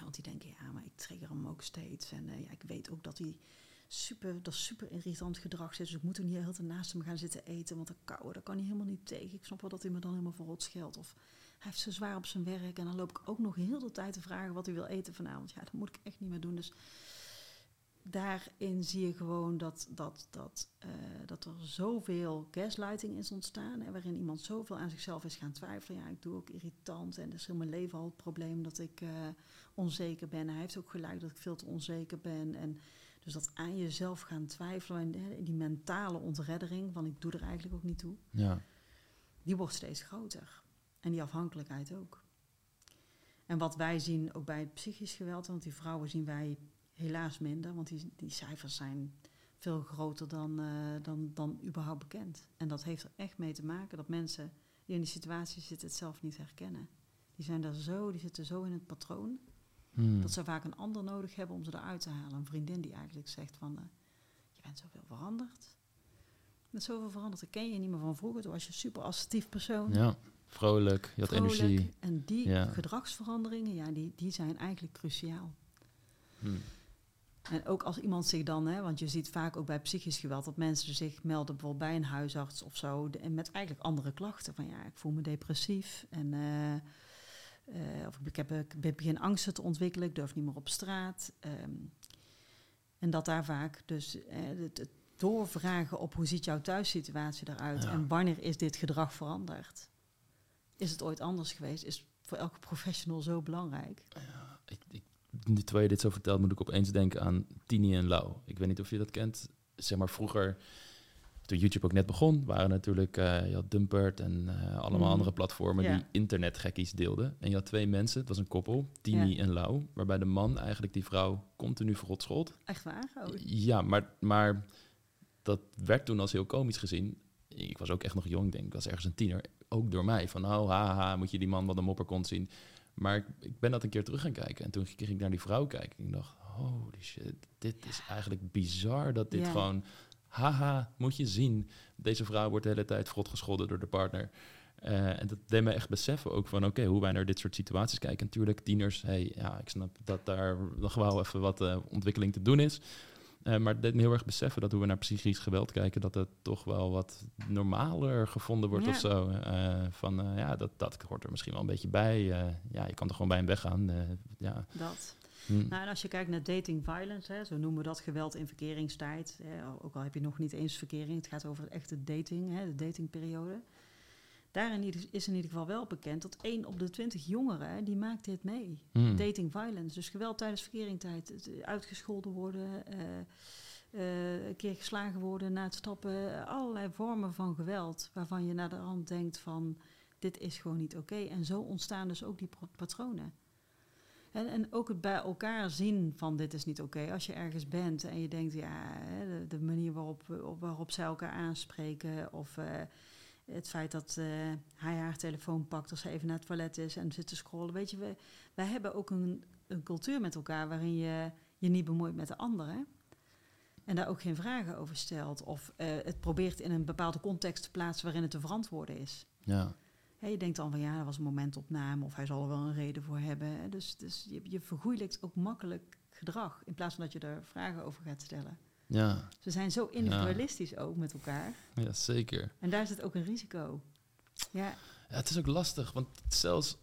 Want die denken, ja, maar ik trigger hem ook steeds. En ja, ik weet ook dat hij super, dat super irritant gedrag zit. Dus ik moet er niet heel te naast hem gaan zitten eten. Want de kou, daar kan hij helemaal niet tegen. Ik snap wel dat hij me dan helemaal verrot scheldt. Of hij heeft zo zwaar op zijn werk. En dan loop ik ook nog heel de tijd te vragen wat hij wil eten vanavond. Ja, dat moet ik echt niet meer doen. Dus daarin zie je gewoon dat, dat, dat, uh, dat er zoveel gaslighting is ontstaan. En waarin iemand zoveel aan zichzelf is gaan twijfelen. Ja, ik doe ook irritant. En dat is in mijn leven al het probleem dat ik uh, onzeker ben. Hij heeft ook gelijk dat ik veel te onzeker ben. En dus dat aan jezelf gaan twijfelen. En die mentale ontreddering van ik doe er eigenlijk ook niet toe. Ja. Die wordt steeds groter. En die afhankelijkheid ook. En wat wij zien ook bij het psychisch geweld, want die vrouwen zien wij helaas minder, want die, die cijfers zijn veel groter dan, uh, dan, dan überhaupt bekend. En dat heeft er echt mee te maken dat mensen die in die situatie zitten het zelf niet herkennen. Die zijn daar zo, die zitten zo in het patroon, Hmm. dat ze vaak een ander nodig hebben om ze eruit te halen. Een vriendin die eigenlijk zegt van, uh, je bent zoveel veranderd. Bent zoveel veranderd, dat ken je niet meer van vroeger. Toen was je een super assertief persoon. Ja, vrolijk, je had vrolijk. energie. En die Ja. gedragsveranderingen, ja, die, die zijn eigenlijk cruciaal. Hmm. En ook als iemand zich dan, hè, want je ziet vaak ook bij psychisch geweld dat mensen zich melden bijvoorbeeld bij een huisarts of zo. de- met eigenlijk andere klachten. Van ja, ik voel me depressief en eh, eh, of ik, heb, ik begin angsten te ontwikkelen, ik durf niet meer op straat. ehm, en dat daar vaak dus eh, het, het doorvragen op hoe ziet jouw thuissituatie eruit Ja. en wanneer is dit gedrag veranderd? Is het ooit anders geweest? Is voor elke professional zo belangrijk. Ik, ik, nu terwijl je dit zo vertelt, moet ik opeens denken aan Tini en Lau. Ik weet niet of je dat kent. Zeg maar vroeger, toen YouTube ook net begon, waren natuurlijk, eh, je had Dumpert en eh, allemaal Mhm. andere platformen Ja. die internetgekkies deelden. En je had twee mensen, het was een koppel, Tini en Lau, waarbij de man eigenlijk die vrouw continu verrot schold. Echt waar? Oh, Ja, maar, maar dat werd toen als heel komisch gezien. Ik was ook echt nog jong, denk ik, was ergens een tiener. Ook door mij, van oh, haha, moet je die man wat een mopperkont zien. Maar ik, ik ben dat een keer terug gaan kijken. En toen ging ik naar die vrouw kijken. En ik dacht, holy shit, dit is eigenlijk bizar dat dit Ja. gewoon... Haha, moet je zien. Deze vrouw wordt de hele tijd vrot gescholden door de partner. Eh, en dat deed me echt beseffen ook van, oké, hoe wij naar dit soort situaties kijken. Natuurlijk, tieners, hey, ja, ik snap dat daar nog wel even wat eh, ontwikkeling te doen is. Eh, maar het deed me heel erg beseffen dat hoe we naar psychisch geweld kijken, dat het toch wel wat normaler gevonden wordt Ja. of zo. Eh, van eh, ja, dat, dat hoort er misschien wel een beetje bij. Ja, je kan er gewoon bij hem weggaan. Ja. dat. Hm. Nou, en als je kijkt naar dating violence, hè, zo noemen we dat geweld in verkeringstijd. Hè, ook al heb je nog niet eens verkering, het gaat over echte dating, hè, de datingperiode. Daarin is in ieder geval wel bekend dat 1 op de 20 jongeren, die maakt dit mee. Hm. Dating violence, dus geweld tijdens verkeringstijd. het, eh, Uitgescholden worden, eh, eh, een keer geslagen worden na het stappen. Allerlei vormen van geweld waarvan je naar de hand denkt van... dit is gewoon niet oké. En zo ontstaan dus ook die patronen. En, en ook het bij elkaar zien van dit is niet oké. Als je ergens bent en je denkt, ja, de, de manier waarop, op, waarop zij elkaar aanspreken... of het feit dat eh, hij haar telefoon pakt als ze even naar het toilet is en zit te scrollen. Weet je, we, wij hebben ook een, een cultuur met elkaar waarin je je niet bemoeit met de anderen. En daar ook geen vragen over stelt. Of eh, het probeert in een bepaalde context te plaatsen waarin het te verantwoorden is. Ja. Je denkt dan van ja, dat was een momentopname of hij zal er wel een reden voor hebben. Dus, dus je, je vergoeilijkt ook makkelijk gedrag in plaats van dat je er vragen over gaat stellen. Ja. Ze zijn zo individualistisch ook met elkaar. ja, zeker. En daar zit ook een risico. Ja, Ja, het is ook lastig, want zelfs...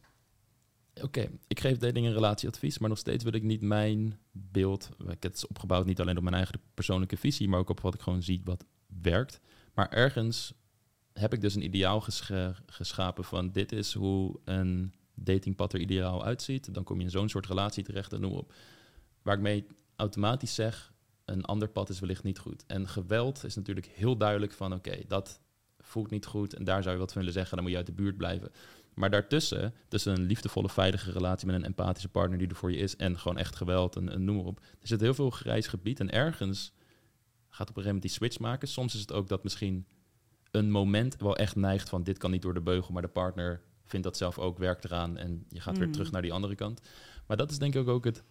Oké, ik geef dating- en relatieadvies, maar nog steeds wil ik niet mijn beeld... Ik het is opgebouwd niet alleen op mijn eigen persoonlijke visie... maar ook op wat ik gewoon zie wat werkt. Maar ergens heb ik dus een ideaal gesche- geschapen van... dit is hoe een datingpad er ideaal uitziet. Dan kom je in zo'n soort relatie terecht en noem op. Waar ik mee automatisch zeg... een ander pad is wellicht niet goed. En geweld is natuurlijk heel duidelijk van... oké, dat voelt niet goed en daar zou je wat van willen zeggen... dan moet je uit de buurt blijven. Maar daartussen, tussen een liefdevolle, veilige relatie met een empathische partner die er voor je is en gewoon echt geweld en, en noem maar op. Er zit heel veel grijs gebied en ergens gaat op een gegeven moment die switch maken. Soms is het ook dat misschien een moment wel echt neigt van dit kan niet door de beugel, maar de partner vindt dat zelf ook, werkt eraan en je gaat weer Mm. terug naar die andere kant. Maar dat is denk ik ook het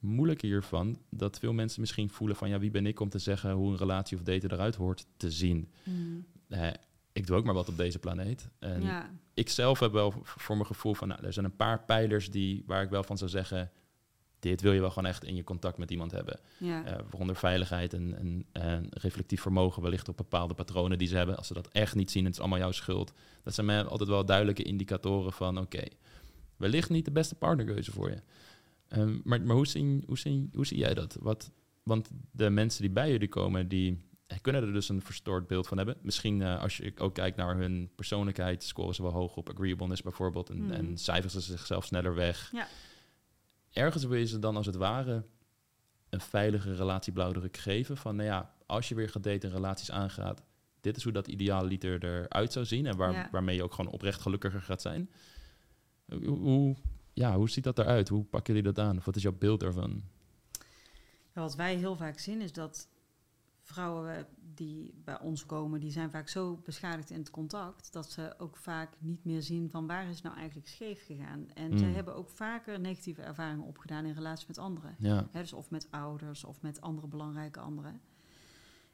moeilijke hiervan, dat veel mensen misschien voelen van ja, wie ben ik om te zeggen hoe een relatie of daten eruit hoort te zien. Mm. Eh, ik doe ook maar wat op deze planeet. En ja. ik zelf heb wel voor mijn gevoel van, nou, er zijn een paar pijlers die, waar ik wel van zou zeggen, dit wil je wel gewoon echt in je contact met iemand hebben. ja. Eh, waaronder veiligheid en, en, en reflectief vermogen wellicht op bepaalde patronen die ze hebben. Als ze dat echt niet zien, het is allemaal jouw schuld. Dat zijn mij altijd wel duidelijke indicatoren van, oké, wellicht niet de beste partnerkeuze voor je. Ehm, maar maar hoe, zien, hoe, zie jij dat? Wat, want de mensen die bij jullie komen, die kunnen er dus een verstoord beeld van hebben. Misschien eh, als je ook kijkt naar hun persoonlijkheid, scoren ze wel hoog op agreeableness bijvoorbeeld. En, en cijferen ze zichzelf sneller weg. Ja. Ergens wil je ze dan als het ware een veilige relatieblauwdruk geven. Van nou ja, als je weer gaat daten en relaties aangaat, dit is hoe dat ideale liter eruit zou zien. En waar, Ja. waarmee je ook gewoon oprecht gelukkiger gaat zijn. Hoe- ja, hoe ziet dat eruit? Hoe pakken jullie dat aan? Of wat is jouw beeld daarvan? Ja, wat wij heel vaak zien is dat vrouwen die bij ons komen, die zijn vaak zo beschadigd in het contact dat ze ook vaak niet meer zien van waar is het nou eigenlijk scheef gegaan. En ze Mm. hebben ook vaker negatieve ervaringen opgedaan in relatie met anderen. Ja, dus of met ouders of met andere belangrijke anderen.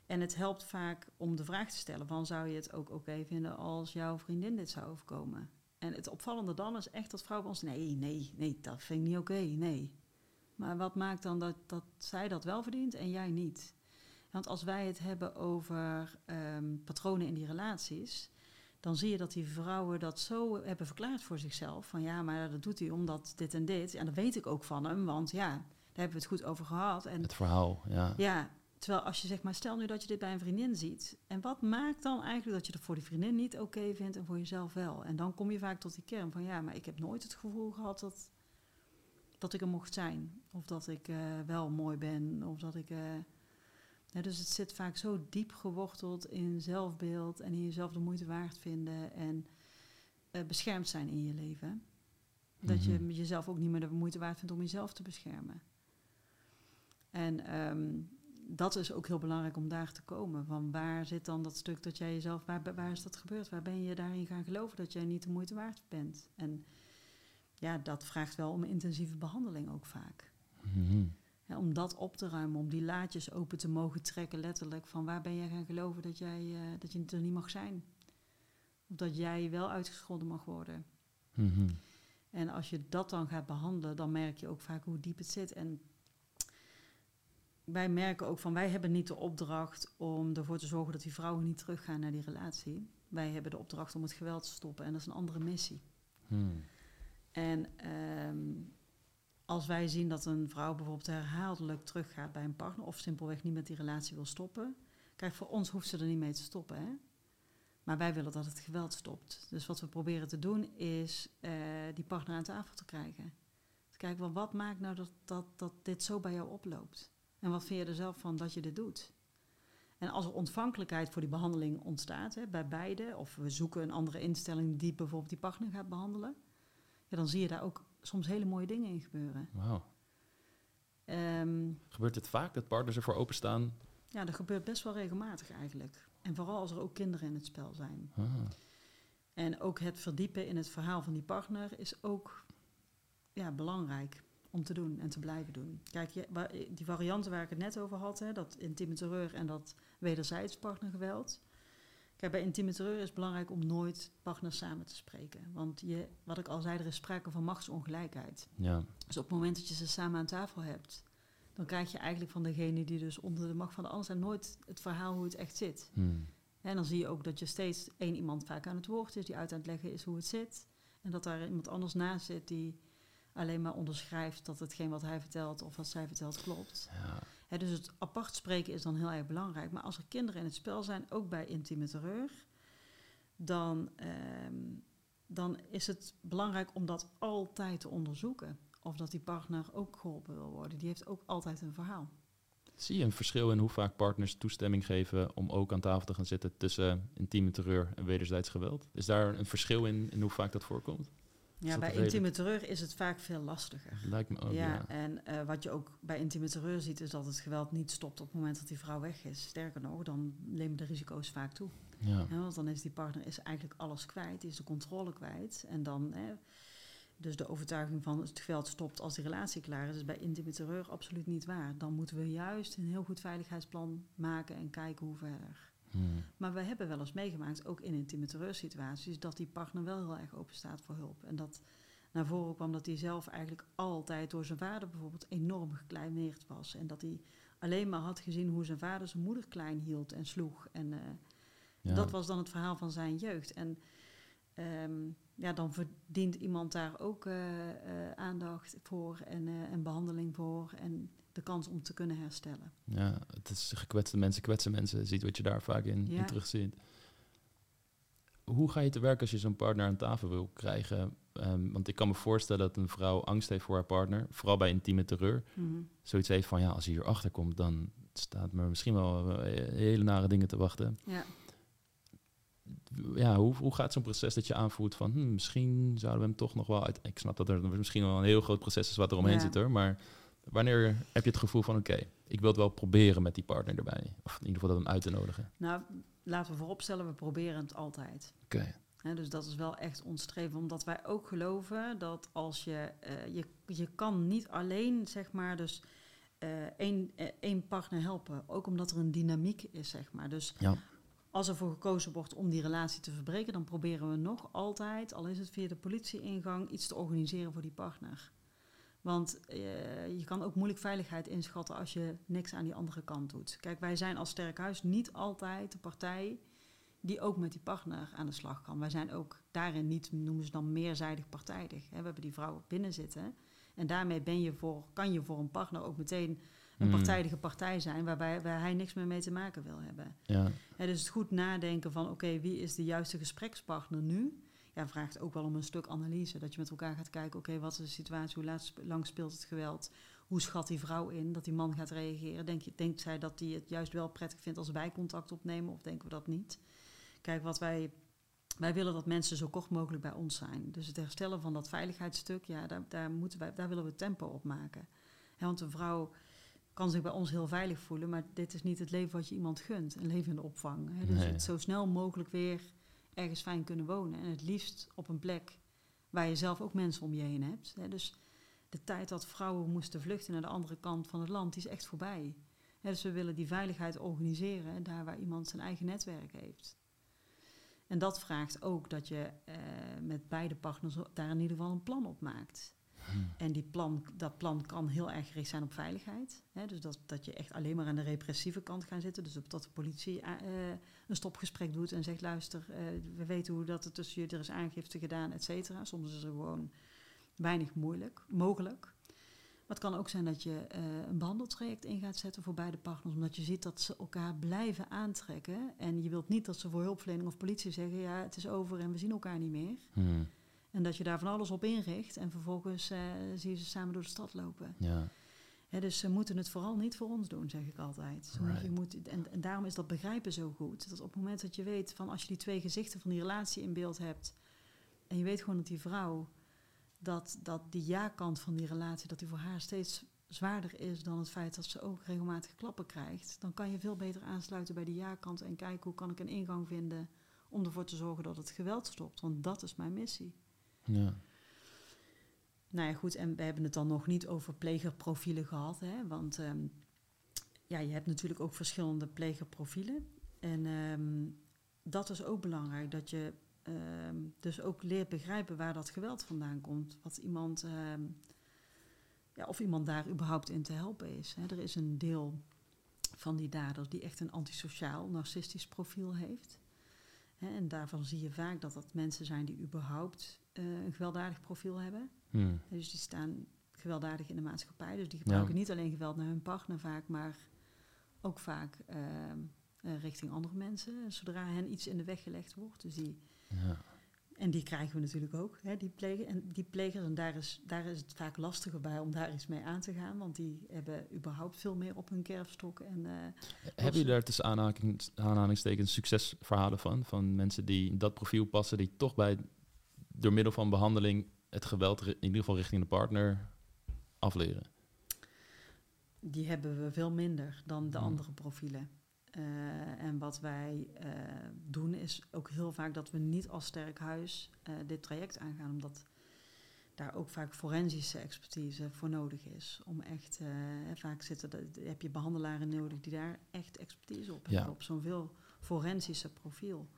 En het helpt vaak om de vraag te stellen van zou je het ook oké vinden als jouw vriendin dit zou overkomen? En het opvallende dan is echt dat vrouwen ons, nee, nee, nee, dat vind ik niet oké, nee. Maar wat maakt dan dat, dat zij dat wel verdient en jij niet? Want als wij het hebben over ehm, patronen in die relaties, dan zie je dat die vrouwen dat zo hebben verklaard voor zichzelf. Van ja, maar dat doet hij omdat dit en dit. En dat weet ik ook van hem, want ja, daar hebben we het goed over gehad. En het verhaal, ja. ja, terwijl als je zeg maar, stel nu dat je dit bij een vriendin ziet. En wat maakt dan eigenlijk dat je het voor die vriendin niet oké vindt en voor jezelf wel? En dan kom je vaak tot die kern van ja, maar ik heb nooit het gevoel gehad dat, dat ik er mocht zijn. Of dat ik eh, wel mooi ben. Of dat ik. eh, ja, dus het zit vaak zo diep geworteld in zelfbeeld en in jezelf de moeite waard vinden en eh, beschermd zijn in je leven. Dat je Mhm. jezelf ook niet meer de moeite waard vindt om jezelf te beschermen. En ehm, dat is ook heel belangrijk om daar te komen. Van waar zit dan dat stuk dat jij jezelf, waar, waar is dat gebeurd? Waar ben je daarin gaan geloven dat jij niet de moeite waard bent? En ja, dat vraagt wel om intensieve behandeling ook vaak. Mhm. Om dat op te ruimen, om die laadjes open te mogen trekken, letterlijk. Van waar ben jij gaan geloven dat, jij, eh, dat je er niet mag zijn? Of dat jij wel uitgescholden mag worden? Mhm. En als je dat dan gaat behandelen, dan merk je ook vaak hoe diep het zit. En wij merken ook van, wij hebben niet de opdracht om ervoor te zorgen dat die vrouwen niet teruggaan naar die relatie. Wij hebben de opdracht om het geweld te stoppen en dat is een andere missie. Hmm. En ehm, als wij zien dat een vrouw bijvoorbeeld herhaaldelijk teruggaat bij een partner of simpelweg niet met die relatie wil stoppen. Kijk, voor ons hoeft ze er niet mee te stoppen. Hè? Maar wij willen dat het geweld stopt. Dus wat we proberen te doen is eh, die partner aan tafel te krijgen. Te kijken, wat maakt nou dat, dat, dat dit zo bij jou oploopt? En wat vind je er zelf van dat je dit doet? En als er ontvankelijkheid voor die behandeling ontstaat hè, bij beide, of we zoeken een andere instelling die bijvoorbeeld die partner gaat behandelen, ja, dan zie je daar ook soms hele mooie dingen in gebeuren. Wauw. Ehm, Gebeurt het vaak dat partners ervoor openstaan? ja, dat gebeurt best wel regelmatig eigenlijk. En vooral als er ook kinderen in het spel zijn. Ah. En ook het verdiepen in het verhaal van die partner is ook ja, belangrijk om te doen en te blijven doen. Kijk, je, die varianten waar ik het net over had, hè, dat intieme terreur en dat wederzijds partnergeweld. Kijk, bij intieme terreur is het belangrijk om nooit partners samen te spreken. Want je, wat ik al zei, er is sprake van machtsongelijkheid. Ja. Dus op het moment dat je ze samen aan tafel hebt, dan krijg je eigenlijk van degene die dus onder de macht van de ander zijn nooit het verhaal hoe het echt zit. Hmm. En dan zie je ook dat je steeds één iemand vaak aan het woord is, die uit aan het leggen is hoe het zit. En dat daar iemand anders naast zit die alleen maar onderschrijft dat hetgeen wat hij vertelt of wat zij vertelt klopt. Ja. Dus het apart spreken is dan heel erg belangrijk. Maar als er kinderen in het spel zijn, ook bij intieme terreur, dan, ehm, dan is het belangrijk om dat altijd te onderzoeken. Of dat die partner ook geholpen wil worden. Die heeft ook altijd een verhaal. Zie je een verschil in hoe vaak partners toestemming geven om ook aan tafel te gaan zitten tussen intieme terreur en wederzijds geweld? Is daar een verschil in, in hoe vaak dat voorkomt? Ja, bij intieme terreur is het vaak veel lastiger. Lijkt me ook, ja, ja. En uh, wat je ook bij intieme terreur ziet, is dat het geweld niet stopt op het moment dat die vrouw weg is. Sterker nog, dan nemen de risico's vaak toe. Ja. want dan is die partner is eigenlijk alles kwijt, die is de controle kwijt. En dan, hè, dus de overtuiging van het geweld stopt als die relatie klaar is, is bij intieme terreur absoluut niet waar. Dan moeten we juist een heel goed veiligheidsplan maken en kijken hoe verder. Hmm. Maar we hebben wel eens meegemaakt, ook in intieme terreursituaties, dat die partner wel heel erg open staat voor hulp. En dat naar voren kwam dat hij zelf eigenlijk altijd door zijn vader bijvoorbeeld enorm gekleineerd was. En dat hij alleen maar had gezien hoe zijn vader zijn moeder klein hield en sloeg. En uh, Ja. dat was dan het verhaal van zijn jeugd. En ehm, ja, dan verdient iemand daar ook uh, uh, aandacht voor en, en behandeling voor. En de kans om te kunnen herstellen. Ja, het is gekwetste mensen kwetsen mensen. Ziet wat je daar vaak in, Ja. in terugziet. Hoe ga je te werk als je zo'n partner aan tafel wil krijgen? Ehm, want ik kan me voorstellen dat een vrouw angst heeft voor haar partner. Vooral bij intieme terreur. Mhm. Zoiets heeft van, ja, als hij hierachter komt... dan staat me misschien wel eh, hele nare dingen te wachten. Ja. Ja, hoe, hoe gaat zo'n proces dat je aanvoert van... Hm, misschien zouden we hem toch nog wel uit... Ik snap dat er misschien wel een heel groot proces is wat er omheen Ja. zit, hoor. Maar wanneer heb je het gevoel van... oké, ik wil het wel proberen met die partner erbij. Of in ieder geval dat hem uit te nodigen. Nou, laten we vooropstellen, we proberen het altijd. Oké. Dus dat is wel echt ons streven, omdat wij ook geloven dat als je, eh, je, je kan niet alleen, zeg maar, dus eh, één, eh, één partner helpen. Ook omdat er een dynamiek is, zeg maar. Dus Ja. als er voor gekozen wordt om die relatie te verbreken, dan proberen we nog altijd, al is het via de politieingang, iets te organiseren voor die partner. Want eh, je kan ook moeilijk veiligheid inschatten als je niks aan die andere kant doet. Kijk, wij zijn als sterk huis niet altijd de partij die ook met die partner aan de slag kan. Wij zijn ook daarin niet, noemen ze dan meerzijdig partijdig. Hè. We hebben die vrouw binnen zitten. En daarmee ben je voor, kan je voor een partner ook meteen een Mm. partijdige partij zijn... waarbij waar hij niks meer mee te maken wil hebben. Ja. Hè, dus het goed nadenken van, oké, wie is de juiste gesprekspartner nu? Ja, vraagt ook wel om een stuk analyse. Dat je met elkaar gaat kijken, oké, wat is de situatie? Hoe laat lang speelt het geweld? Hoe schat die vrouw in dat die man gaat reageren? Denk je, denkt zij dat hij het juist wel prettig vindt als wij contact opnemen? Of denken we dat niet? Kijk, wat wij, wij willen dat mensen zo kort mogelijk bij ons zijn. Dus het herstellen van dat veiligheidsstuk, ja, daar, daar, moeten wij, daar willen we tempo op maken. Want een vrouw kan zich bij ons heel veilig voelen, maar dit is niet het leven wat je iemand gunt. Een leven in de opvang. Dus Nee. het zo snel mogelijk weer ergens fijn kunnen wonen. En het liefst op een plek waar je zelf ook mensen om je heen hebt. Dus de tijd dat vrouwen moesten vluchten naar de andere kant van het land, die is echt voorbij. Dus we willen die veiligheid organiseren daar waar iemand zijn eigen netwerk heeft. En dat vraagt ook dat je eh, met beide partners daar in ieder geval een plan op maakt. En die plan, dat plan kan heel erg gericht zijn op veiligheid. Hè, dus dat, dat je echt alleen maar aan de repressieve kant gaat zitten. Dus dat de politie eh, een stopgesprek doet en zegt... luister, eh, we weten hoe dat er tussen jullie... er is aangifte gedaan, et cetera. Soms is er gewoon weinig moeilijk, mogelijk. Maar het kan ook zijn dat je eh, een behandeltraject in gaat zetten voor beide partners... omdat je ziet dat ze elkaar blijven aantrekken. En je wilt niet dat ze voor hulpverlening of politie zeggen... ja, het is over en we zien elkaar niet meer. Hmm. En dat je daar van alles op inricht en vervolgens eh, zie je ze samen door de stad lopen. Ja. Dus ze moeten het vooral niet voor ons doen, zeg ik altijd. Right. je moet, en, en daarom is dat begrijpen zo goed. Dat op het moment dat je weet van als je die twee gezichten van die relatie in beeld hebt... en je weet gewoon dat die vrouw, dat, dat die ja-kant van die relatie... dat die voor haar steeds zwaarder is dan het feit dat ze ook regelmatig klappen krijgt... dan kan je veel beter aansluiten bij die ja-kant en kijken hoe kan ik een ingang vinden... om ervoor te zorgen dat het geweld stopt. Want dat is mijn missie. Ja. Nou ja, goed, en we hebben het dan nog niet over plegerprofielen gehad, hè? want ehm, ja, je hebt natuurlijk ook verschillende plegerprofielen. En ehm, dat is ook belangrijk, dat je ehm, dus ook leert begrijpen waar dat geweld vandaan komt. Wat iemand, ja, of iemand daar überhaupt in te helpen is. Hè? Er is een deel van die dader die echt een antisociaal, narcistisch profiel heeft. Hè? En daarvan zie je vaak dat dat mensen zijn die überhaupt eh, een gewelddadig profiel hebben. Hmm. Dus die staan gewelddadig in de maatschappij. Dus die gebruiken niet alleen geweld naar hun partner vaak, maar ook vaak ehm, eh, richting andere mensen. Zodra hen iets in de weg gelegd wordt. Dus die, Ja. En die krijgen we natuurlijk ook, hè, die, plegen, en die plegers. En daar is, daar is het vaak lastiger bij om daar iets mee aan te gaan. Want die hebben überhaupt veel meer op hun kerfstok. En, uh, Heb je daar tussen aanhalingstekens succesverhalen van? Van mensen die in dat profiel passen, die toch bij, door middel van behandeling het geweld in ieder geval richting de partner afleren? Die hebben we veel minder dan de andere profielen. Uh, en wat wij uh, doen is ook heel vaak dat we niet als sterk huis uh, dit traject aangaan, omdat daar ook vaak forensische expertise voor nodig is. Om echt, vaak zitten, de, heb je behandelaren nodig die daar echt expertise op hebben, op zo'n veel forensische profiel.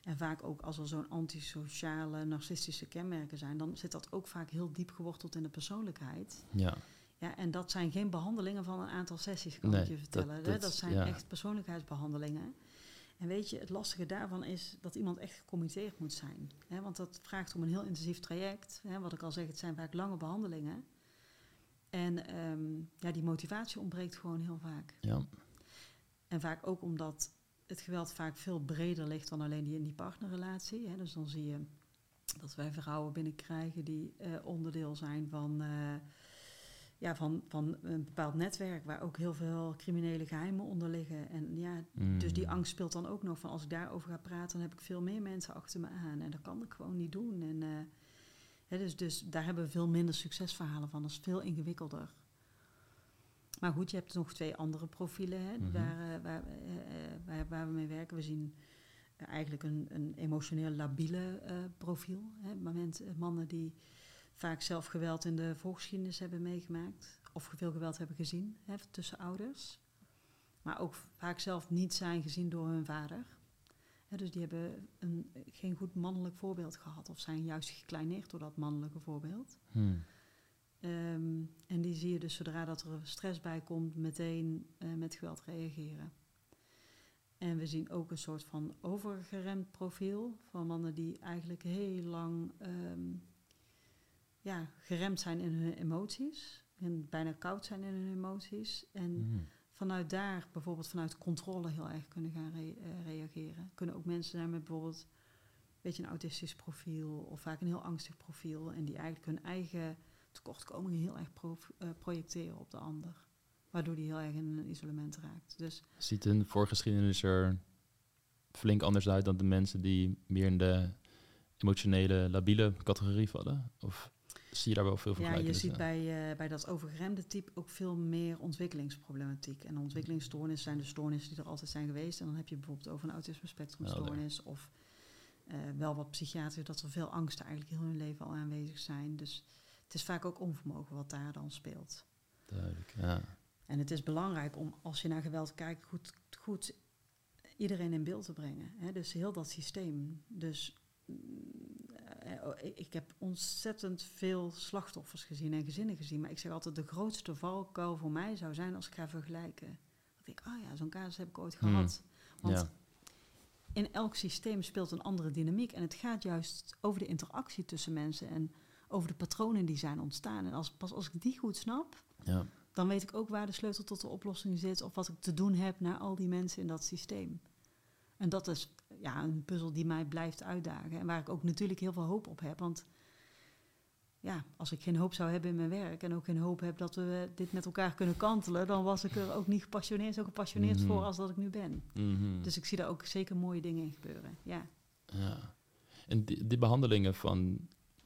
En vaak ook als er zo'n antisociale, narcistische kenmerken zijn, dan zit dat ook vaak heel diep geworteld in de persoonlijkheid. Ja. Ja, en dat zijn geen behandelingen van een aantal sessies, kan ik je vertellen. Dat, dat, zijn echt persoonlijkheidsbehandelingen. En weet je, het lastige daarvan is dat iemand echt gecommitteerd moet zijn. Hè? Want dat vraagt om een heel intensief traject. Hè? Wat ik al zeg, het zijn vaak lange behandelingen. En um, ja, die motivatie ontbreekt gewoon heel vaak. Ja. En vaak ook omdat het geweld vaak veel breder ligt dan alleen die in die partnerrelatie. Hè? Dus dan zie je dat wij vrouwen binnenkrijgen die uh, onderdeel zijn van... Uh, ja, van, van een bepaald netwerk waar ook heel veel criminele geheimen onder liggen. En ja, dus die mm. angst speelt dan ook nog van als ik daarover ga praten, dan heb ik veel meer mensen achter me aan. En dat kan ik gewoon niet doen. En, uh, dus, dus daar hebben we veel minder succesverhalen van. Dat is veel ingewikkelder. Maar goed, je hebt nog twee andere profielen hè, waar, uh, waar, uh, waar, waar, we mee werken. We zien eigenlijk een, een emotioneel labiele profiel. Hè, mannen die vaak zelf geweld in de voorgeschiedenis hebben meegemaakt. Of veel geweld hebben gezien hè, tussen ouders. Maar ook vaak zelf niet zijn gezien door hun vader. dus die hebben een, geen goed mannelijk voorbeeld gehad. Of zijn juist gekleineerd door dat mannelijke voorbeeld. Hmm. Um, en die zie je dus zodra dat er stress bij komt, meteen uh, met geweld reageren. En we zien ook een soort van overgeremd profiel van mannen die eigenlijk heel lang um, ja, geremd zijn in hun emoties. En bijna koud zijn in hun emoties. En mm. vanuit daar, bijvoorbeeld vanuit controle, heel erg kunnen gaan re uh, reageren. Kunnen ook mensen zijn met bijvoorbeeld een beetje een autistisch profiel of vaak een heel angstig profiel. En die eigenlijk hun eigen tekortkomingen heel erg pro uh, projecteren op de ander. Waardoor die heel erg in een isolement raakt. Dus Ziet een voorgeschiedenis er flink anders uit dan de mensen die meer in de emotionele, labiele categorie vallen? Of zie je daar wel veel Ja, je ziet bij, uh, bij dat overgeremde type ook veel meer ontwikkelingsproblematiek. En ontwikkelingsstoornissen zijn de stoornissen die er altijd zijn geweest. En dan heb je bijvoorbeeld over een autisme spectrumstoornis of uh, wel wat psychiatrisch, dat er veel angsten eigenlijk heel hun leven al aanwezig zijn. Dus het is vaak ook onvermogen wat daar dan speelt. Duidelijk, ja. En het is belangrijk om, als je naar geweld kijkt, goed, goed iedereen in beeld te brengen. Hè? Dus heel dat systeem. Dus uh, ik heb ontzettend veel slachtoffers gezien en gezinnen gezien. Maar ik zeg altijd, de grootste valkuil voor mij zou zijn als ik ga vergelijken. Dat ik, ah oh ja, zo'n casus heb ik ooit hmm. gehad. Want ja. in elk systeem speelt een andere dynamiek. En het gaat juist over de interactie tussen mensen en over de patronen die zijn ontstaan. En als, pas als ik die goed snap, ja. dan weet ik ook waar de sleutel tot de oplossing zit. Of wat ik te doen heb naar al die mensen in dat systeem. En dat is ja, een puzzel die mij blijft uitdagen. En waar ik ook natuurlijk heel veel hoop op heb. Want ja, als ik geen hoop zou hebben in mijn werk en ook geen hoop heb dat we dit met elkaar kunnen kantelen, dan was ik er ook niet gepassioneerd, zo gepassioneerd mm voor als dat ik nu ben. Mm Dus ik zie daar ook zeker mooie dingen in gebeuren. Ja. ja. En die, die behandelingen van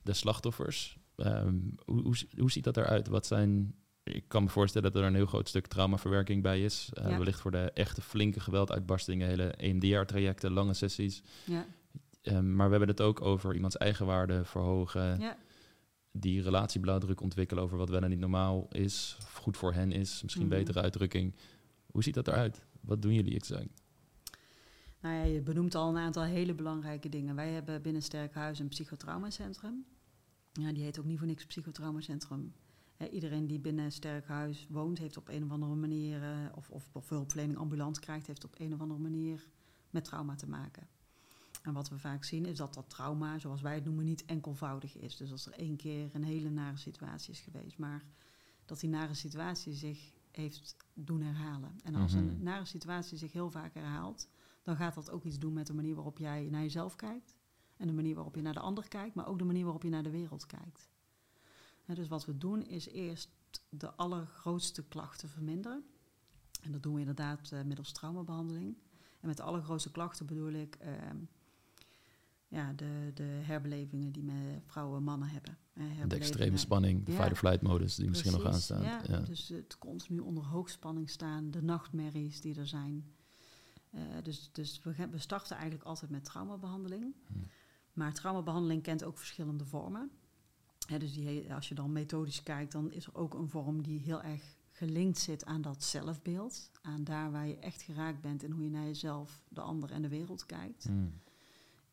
de slachtoffers, um, hoe, hoe, hoe ziet dat eruit? Wat zijn ik kan me voorstellen dat er een heel groot stuk traumaverwerking bij is. Uh, ja. Wellicht voor de echte flinke gewelduitbarstingen, hele EMDR-trajecten, lange sessies. Ja. Um, maar we hebben het ook over iemands eigenwaarde verhogen. Ja. Die relatieblauwdruk ontwikkelen over wat wel en niet normaal is. Of goed voor hen is, misschien mm -hmm. betere uitdrukking. Hoe ziet dat eruit? Wat doen jullie exact? Nou ja, je benoemt al een aantal hele belangrijke dingen. Wij hebben binnen Sterkhuis een psychotraumacentrum. Ja, die heet ook niet voor niks psychotraumacentrum iedereen die binnen een sterk huis woont, heeft op een of andere manier, uh, of, of, of hulpverlening ambulant krijgt, heeft op een of andere manier met trauma te maken. En wat we vaak zien is dat dat trauma, zoals wij het noemen, niet enkelvoudig is. Dus als er één keer een hele nare situatie is geweest, maar dat die nare situatie zich heeft doen herhalen. En als een nare situatie zich heel vaak herhaalt, dan gaat dat ook iets doen met de manier waarop jij naar jezelf kijkt, En de manier waarop je naar de ander kijkt, maar ook de manier waarop je naar de wereld kijkt. dus wat we doen is eerst de allergrootste klachten verminderen. En dat doen we inderdaad uh, middels traumabehandeling. En met de allergrootste klachten bedoel ik ehm, ja, de, de herbelevingen die met vrouwen en mannen hebben. de extreme spanning, de fight-or-flight modus die misschien nog aanstaan. Ja, ja, dus het continu onder hoogspanning staan, de nachtmerries die er zijn. Uh, dus dus we, we starten eigenlijk altijd met traumabehandeling. Hm. Maar traumabehandeling kent ook verschillende vormen. dus die, als je dan methodisch kijkt, dan is er ook een vorm die heel erg gelinkt zit aan dat zelfbeeld. Aan daar waar je echt geraakt bent en hoe je naar jezelf, de ander en de wereld kijkt. Mm.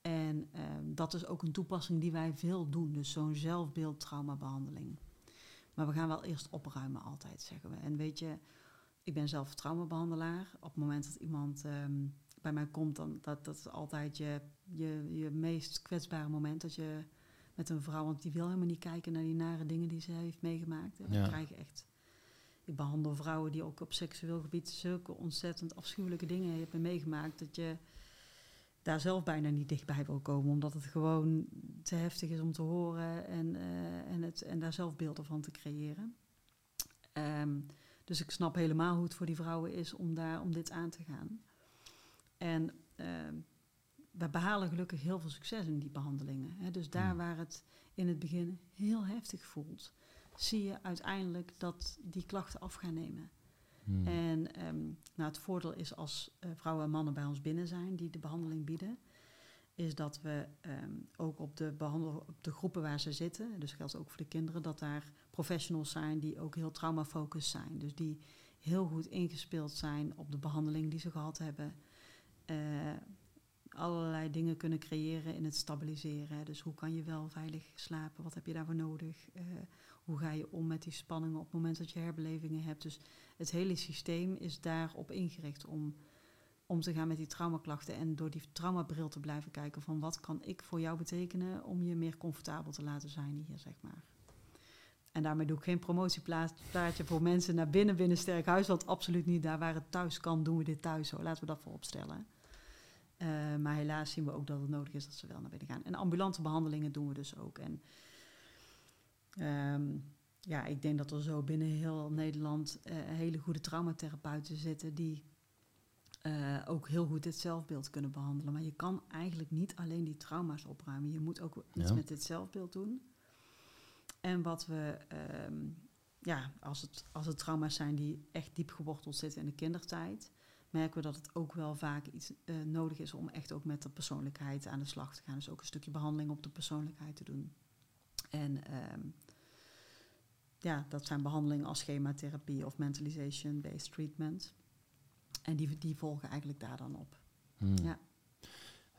En ehm, dat is ook een toepassing die wij veel doen. Dus zo'n zelfbeeldtraumabehandeling. Maar we gaan wel eerst opruimen altijd, zeggen we. En weet je, ik ben zelf traumabehandelaar. Op het moment dat iemand ehm, bij mij komt, dan dat, dat is altijd je, je, je meest kwetsbare moment. Dat je met een vrouw, want die wil helemaal niet kijken naar die nare dingen die ze heeft meegemaakt. En dan krijg je echt ik behandel vrouwen die ook op seksueel gebied zulke ontzettend afschuwelijke dingen hebben meegemaakt. Dat je daar zelf bijna niet dichtbij wil komen. Omdat het gewoon te heftig is om te horen en, uh, en, het, en daar zelf beelden van te creëren. Ehm, dus ik snap helemaal hoe het voor die vrouwen is om, daar, om dit aan te gaan. En uh, we behalen gelukkig heel veel succes in die behandelingen. Hè. Dus daar hmm. waar het in het begin heel heftig voelt, zie je uiteindelijk dat die klachten af gaan nemen. Hmm. En um, nou, het voordeel is als uh, vrouwen en mannen bij ons binnen zijn die de behandeling bieden, is dat we um, ook op de, behandel, op de groepen waar ze zitten, dus geldt ook voor de kinderen, dat daar professionals zijn die ook heel traumafocust zijn. Dus die heel goed ingespeeld zijn op de behandeling die ze gehad hebben. Uh, allerlei dingen kunnen creëren in het stabiliseren. Dus hoe kan je wel veilig slapen? Wat heb je daarvoor nodig? Uh, hoe ga je om met die spanningen op het moment dat je herbelevingen hebt? Dus het hele systeem is daarop ingericht om om te gaan met die traumaklachten en door die traumabril te blijven kijken van wat kan ik voor jou betekenen om je meer comfortabel te laten zijn hier, zeg maar. En daarmee doe ik geen promotieplaatje voor mensen naar binnen, binnen Sterk Huis, want absoluut niet. Daar waar het thuis kan, doen we dit thuis zo. Laten we dat voorop stellen. Uh, maar helaas zien we ook dat het nodig is dat ze wel naar binnen gaan. En ambulante behandelingen doen we dus ook. En um, ja, ik denk dat er zo binnen heel Nederland uh, hele goede traumatherapeuten zitten die uh, ook heel goed dit zelfbeeld kunnen behandelen. Maar je kan eigenlijk niet alleen die trauma's opruimen. Je moet ook iets met dit zelfbeeld doen. En wat we, um, ja, als het, als het trauma's zijn die echt diep geworteld zitten in de kindertijd, merken we dat het ook wel vaak iets uh, nodig is om echt ook met de persoonlijkheid aan de slag te gaan. Dus ook een stukje behandeling op de persoonlijkheid te doen. En um, ja, dat zijn behandelingen als schematherapie of mentalization-based treatment. En die, die volgen eigenlijk daar dan op. Hmm. Ja.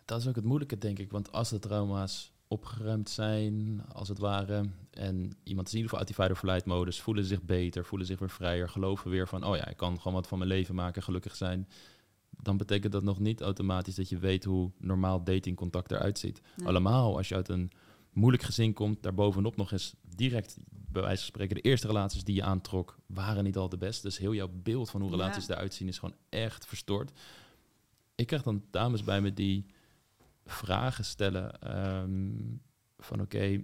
Dat is ook het moeilijke, denk ik. Want als de trauma's opgeruimd zijn, als het ware, en iemand is in ieder geval uit die fight-or-flight modus, voelen zich beter, voelen zich weer vrijer, geloven weer van, oh ja, ik kan gewoon wat van mijn leven maken, gelukkig zijn. Dan betekent dat nog niet automatisch dat je weet hoe normaal datingcontact eruit ziet. Allemaal als je uit een moeilijk gezin komt, daarbovenop nog eens direct, bij wijze van spreken, de eerste relaties die je aantrok, waren niet al de best. Dus heel jouw beeld van hoe relaties eruit zien is gewoon echt verstoord. Ik krijg dan dames bij me die vragen stellen ehm, van oké,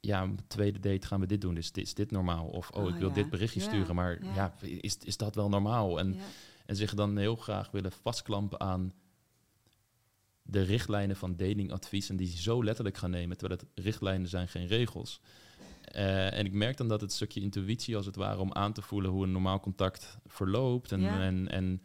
ja, tweede date gaan we dit doen, is, is dit normaal? Of oh, ik oh, wil dit berichtje sturen, maar ja. is, is dat wel normaal? En, en zich dan heel graag willen vastklampen aan de richtlijnen van datingadvies en die zo letterlijk gaan nemen, terwijl het richtlijnen zijn, geen regels. Uh, en ik merk dan dat het stukje intuïtie, als het ware, om aan te voelen hoe een normaal contact verloopt. En, en, en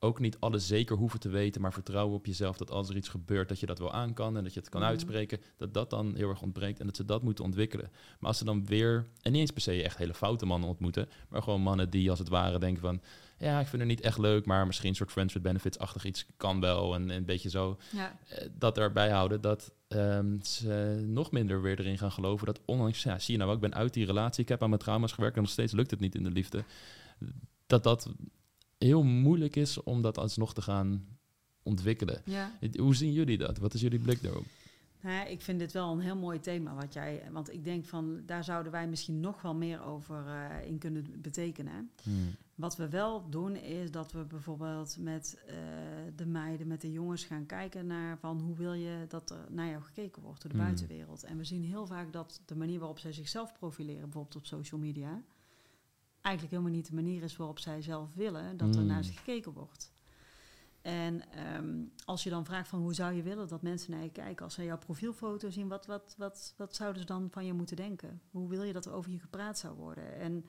ook niet alles zeker hoeven te weten, maar vertrouwen op jezelf dat als er iets gebeurt, dat je dat wel aan kan en dat je het kan mhm. uitspreken, dat dat dan heel erg ontbreekt en dat ze dat moeten ontwikkelen. Maar als ze dan weer, en niet eens per se echt hele foute mannen ontmoeten, maar gewoon mannen die als het ware denken van, ja, ik vind het niet echt leuk, maar misschien een soort friends with benefits-achtig iets kan wel en, een beetje zo. Ja. Uh, dat erbij houden dat um, ze nog minder weer erin gaan geloven dat ondanks, ja, zie je nou, ik ben uit die relatie, ik heb aan mijn trauma's gewerkt en nog steeds lukt het niet in de liefde. Dat dat heel moeilijk is om dat alsnog te gaan ontwikkelen. Ja. Hoe zien jullie dat? Wat is jullie blik daarop? Nou, ik vind dit wel een heel mooi thema wat jij. Want ik denk van daar zouden wij misschien nog wel meer over uh, in kunnen betekenen. Hmm. Wat we wel doen is dat we bijvoorbeeld met uh, de meiden, met de jongens gaan kijken naar van hoe wil je dat er naar jou gekeken wordt door de hmm. buitenwereld. En we zien heel vaak dat de manier waarop zij zichzelf profileren, bijvoorbeeld op social media, eigenlijk helemaal niet de manier is waarop zij zelf willen dat er naar hmm. ze gekeken wordt. En ehm, als je dan vraagt van hoe zou je willen dat mensen naar je kijken, als ze jouw profielfoto zien, wat, wat, wat, wat zouden ze dan van je moeten denken? Hoe wil je dat er over je gepraat zou worden? En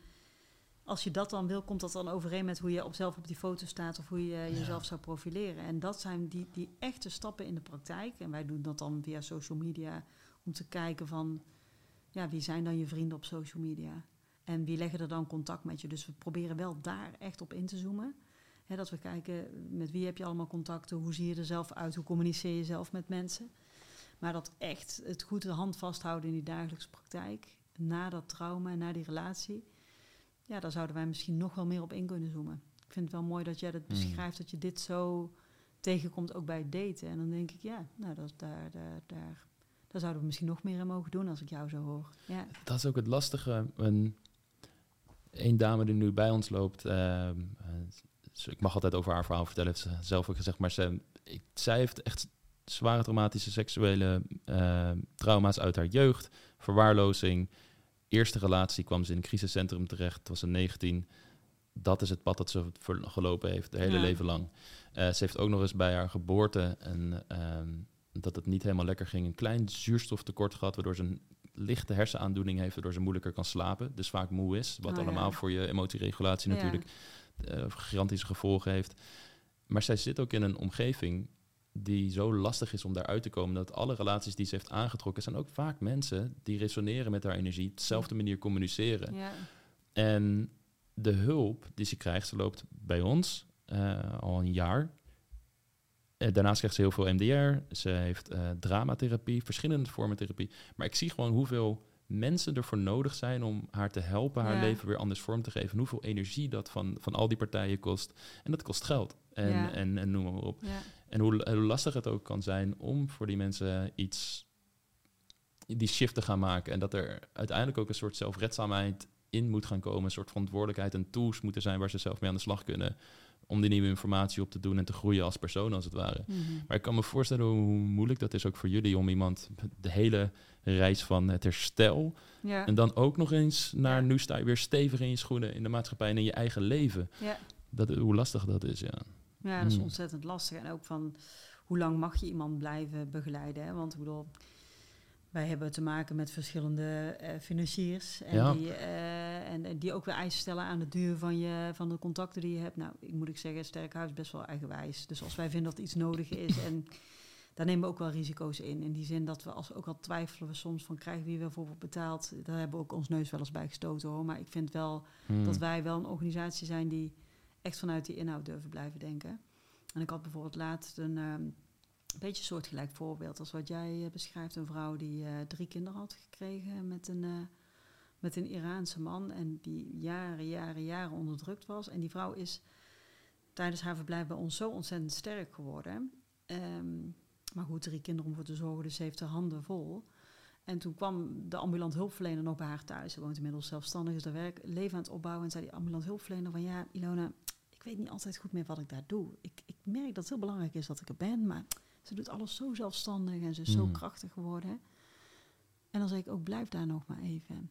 als je dat dan wil, komt dat dan overeen met hoe je op zelf op die foto staat of hoe je jezelf zou profileren. En dat zijn die, die echte stappen in de praktijk. En wij doen dat dan via social media om te kijken van ja, wie zijn dan je vrienden op social media? En wie leggen er dan contact met je? Dus we proberen wel daar echt op in te zoomen dat we kijken met wie heb je allemaal contacten, hoe zie je er zelf uit, hoe communiceer je zelf met mensen. Maar dat echt het goed de hand vasthouden in die dagelijkse praktijk, na dat trauma en na die relatie, ja, daar zouden wij misschien nog wel meer op in kunnen zoomen. Ik vind het wel mooi dat jij dat hmm. beschrijft, dat je dit zo tegenkomt ook bij het daten. En dan denk ik, ja, nou, dat, daar, daar, daar, daar zouden we misschien nog meer in mogen doen als ik jou zo hoor. Ja. Dat is ook het lastige. Een, een dame die nu bij ons loopt, uh, ik mag altijd over haar verhaal vertellen, heeft ze zelf ook gezegd. Maar ze, ik, zij heeft echt zware traumatische seksuele uh, trauma's uit haar jeugd. Verwaarlozing. Eerste relatie kwam ze in een crisiscentrum terecht. Het was een 19. Dat is het pad dat ze gelopen heeft, het hele leven lang. Uh, ze heeft ook nog eens bij haar geboorte en ehm, dat het niet helemaal lekker ging, een klein zuurstoftekort gehad, waardoor ze een lichte hersenaandoening heeft, waardoor ze moeilijker kan slapen. Dus vaak moe is, wat oh allemaal voor je emotieregulatie natuurlijk uh, gigantische gevolgen heeft. Maar zij zit ook in een omgeving die zo lastig is om daaruit te komen. Dat alle relaties die ze heeft aangetrokken zijn ook vaak mensen die resoneren met haar energie, dezelfde manier communiceren. Ja. En de hulp die ze krijgt, ze loopt bij ons uh, al een jaar. Uh, daarnaast krijgt ze heel veel MDR. Ze heeft uh, dramatherapie, verschillende vormen therapie. Maar ik zie gewoon hoeveel mensen ervoor nodig zijn om haar te helpen haar leven weer anders vorm te geven. hoeveel energie dat van, van al die partijen kost. En dat kost geld. En, en, en noem maar op. En hoe, hoe lastig het ook kan zijn om voor die mensen iets, die shift te gaan maken. En dat er uiteindelijk ook een soort zelfredzaamheid in moet gaan komen. Een soort verantwoordelijkheid en tools moeten zijn waar ze zelf mee aan de slag kunnen om die nieuwe informatie op te doen en te groeien als persoon, als het ware. Mhm. Maar ik kan me voorstellen hoe moeilijk dat is ook voor jullie om iemand de hele reis van het herstel ja. en dan ook nog eens naar nu sta je weer stevig in je schoenen in de maatschappij en in je eigen leven. Ja. Dat, hoe lastig dat is, ja. Ja, dat is mm. ontzettend lastig. En ook van hoe lang mag je iemand blijven begeleiden? Hè? Want ik bedoel, wij hebben te maken met verschillende uh, financiers. En, die, uh, en, die ook weer eisen stellen aan de duur van, je, van de contacten die je hebt. Nou, ik moet ik zeggen, Sterkhuis is best wel eigenwijs. Dus als wij vinden dat iets nodig is en daar nemen we ook wel risico's in. In die zin dat we als, ook al twijfelen we soms van krijgen wie we bijvoorbeeld betaald. Daar hebben we ook ons neus wel eens bij gestoten hoor. Maar ik vind wel hmm. dat wij wel een organisatie zijn die echt vanuit die inhoud durven blijven denken. En ik had bijvoorbeeld laatst een... Ehm, een beetje een soortgelijk voorbeeld als wat jij uh, beschrijft. Een vrouw die uh, drie kinderen had gekregen met een, uh, met een Iraanse man. En die jaren, jaren, jaren onderdrukt was. En die vrouw is tijdens haar verblijf bij ons zo ontzettend sterk geworden. Um, maar goed, drie kinderen om voor te zorgen, dus ze heeft haar handen vol. En toen kwam de ambulant hulpverlener nog bij haar thuis. Ze woont inmiddels zelfstandig, is haar werk leven aan het opbouwen. En zei die ambulant hulpverlener van... ja, Ilona, ik weet niet altijd goed meer wat ik daar doe. Ik, ik merk dat het heel belangrijk is dat ik er ben, maar ze doet alles zo zelfstandig en ze is zo mm. krachtig geworden. En dan zeg ik ook, blijf daar nog maar even.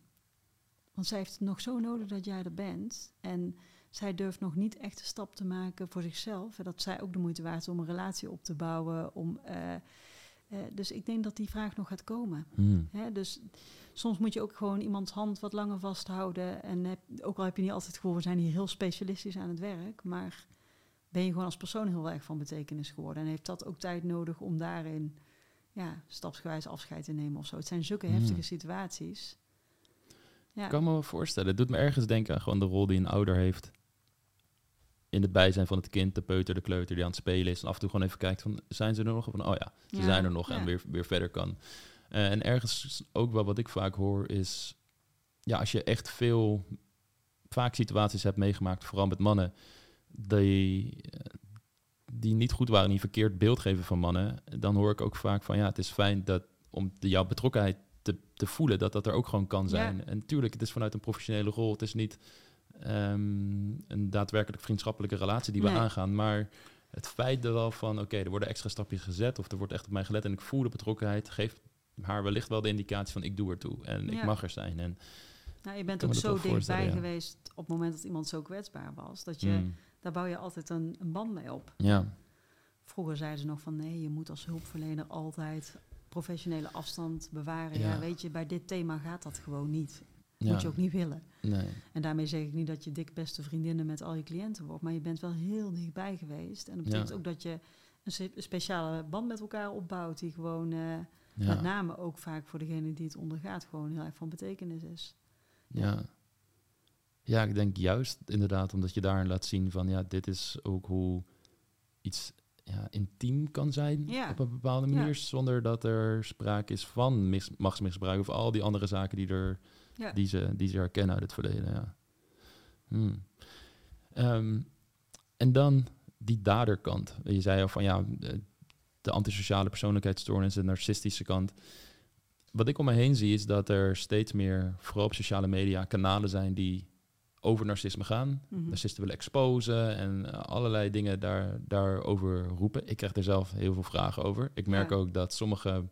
Want zij heeft het nog zo nodig dat jij er bent. En zij durft nog niet echt een stap te maken voor zichzelf. En dat zij ook de moeite waard is om een relatie op te bouwen. Om, uh, uh, dus ik denk dat die vraag nog gaat komen. Mm. dus soms moet je ook gewoon iemands hand wat langer vasthouden. En heb, ook al heb je niet altijd het gevoel, we zijn hier heel specialistisch aan het werk. Maar ben je gewoon als persoon heel erg van betekenis geworden. En heeft dat ook tijd nodig om daarin ja, stapsgewijs afscheid te nemen of zo. Het zijn zulke hmm. heftige situaties. Ja. Ik kan me wel voorstellen. Het doet me ergens denken aan gewoon de rol die een ouder heeft. In het bijzijn van het kind, de peuter, de kleuter die aan het spelen is. En af en toe gewoon even kijkt van, zijn ze er nog? Van, oh ja, ze zijn er nog en weer, weer verder kan. Uh, en ergens ook wel wat ik vaak hoor is... Ja, als je echt veel, vaak situaties hebt meegemaakt, vooral met mannen die, die niet goed waren, die verkeerd beeld geven van mannen, dan hoor ik ook vaak van ja, het is fijn dat om de, jouw betrokkenheid te, te voelen, dat dat er ook gewoon kan zijn. En natuurlijk, het is vanuit een professionele rol. Het is niet ehm, een daadwerkelijk vriendschappelijke relatie die we aangaan. Maar het feit er wel van, oké, er worden extra stapjes gezet of er wordt echt op mij gelet en ik voel de betrokkenheid, geeft haar wellicht wel de indicatie van ik doe er toe en ik mag er zijn. En nou, je bent ook zo dichtbij geweest op het moment dat iemand zo kwetsbaar was, dat je, mm. Daar bouw je altijd een, een band mee op. Ja. Vroeger zeiden ze nog van nee, je moet als hulpverlener altijd professionele afstand bewaren. Ja. weet je, bij dit thema gaat dat gewoon niet. Moet je ook niet willen. Nee. En daarmee zeg ik niet dat je dik beste vriendinnen met al je cliënten wordt, maar je bent wel heel dichtbij geweest. En dat betekent ook dat je een speciale band met elkaar opbouwt, die gewoon uh, met name ook vaak voor degene die het ondergaat, gewoon heel erg van betekenis is. Ja. Ja, ik denk juist inderdaad, omdat je daarin laat zien van ja, dit is ook hoe iets ja, intiem kan zijn ja. op een bepaalde manier, zonder dat er sprake is van mis, machtsmisbruik of al die andere zaken die, er, die, ze, die ze herkennen uit het verleden. Ja. Hmm. Ehm, en dan die daderkant. Je zei al van ja, de antisociale persoonlijkheidsstoornis, de narcistische kant. Wat ik om me heen zie is dat er steeds meer, vooral op sociale media, kanalen zijn die over narcisme gaan. Mm Narcisten willen exposen en eh, allerlei dingen daar, daarover roepen. Ik krijg er zelf heel veel vragen over. Ik merk ook dat sommige,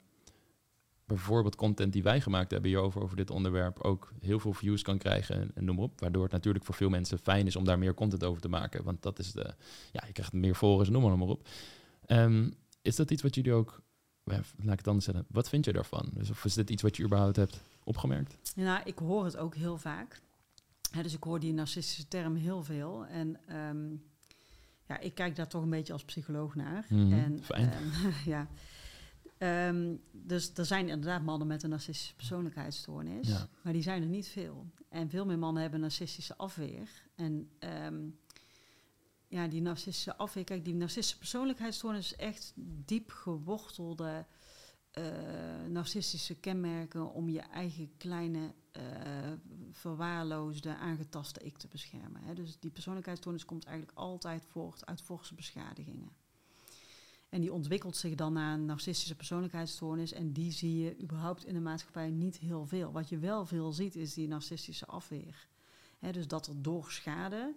bijvoorbeeld content die wij gemaakt hebben hierover, over dit onderwerp, ook heel veel views kan krijgen en, noem op. Waardoor het natuurlijk voor veel mensen fijn is om daar meer content over te maken. Want dat is de, ja, je krijgt meer volgers, noem maar, maar op. Um, is dat iets wat jullie ook, laat ik het anders zeggen, wat vind je daarvan? Dus of is dit iets wat je überhaupt hebt opgemerkt? Nou, ik hoor het ook heel vaak dus ik hoor die narcistische term heel veel. En um, ja, ik kijk daar toch een beetje als psycholoog naar. Mm, en, fijn. Um, ja. Um, dus er zijn inderdaad mannen met een narcistische persoonlijkheidsstoornis. Ja. Maar die zijn er niet veel. En veel meer mannen hebben narcistische afweer. En ja, die narcistische afweer... Kijk, die narcistische persoonlijkheidsstoornis is echt diep gewortelde... Uh, narcistische kenmerken om je eigen kleine verwaarloosde, aangetaste ik te beschermen. Hè. Dus die persoonlijkheidsstoornis komt eigenlijk altijd voort uit forse beschadigingen. En die ontwikkelt zich dan naar een narcistische persoonlijkheidsstoornis. En die zie je überhaupt in de maatschappij niet heel veel. Wat je wel veel ziet, is die narcistische afweer. dus dat er door schade,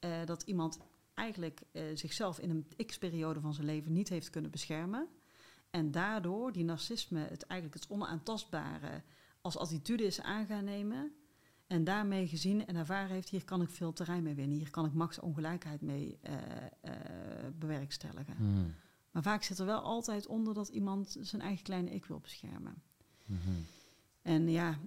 uh, dat iemand eigenlijk uh, zichzelf in een x-periode van zijn leven niet heeft kunnen beschermen. En daardoor die narcisme, het eigenlijk het onaantastbare, als attitude is aan gaan nemen. En daarmee gezien en ervaren heeft, hier kan ik veel terrein mee winnen. Hier kan ik machtsongelijkheid mee uh, uh, bewerkstelligen. Hmm. Maar vaak zit er wel altijd onder dat iemand zijn eigen kleine ik wil beschermen. Hmm. En ja,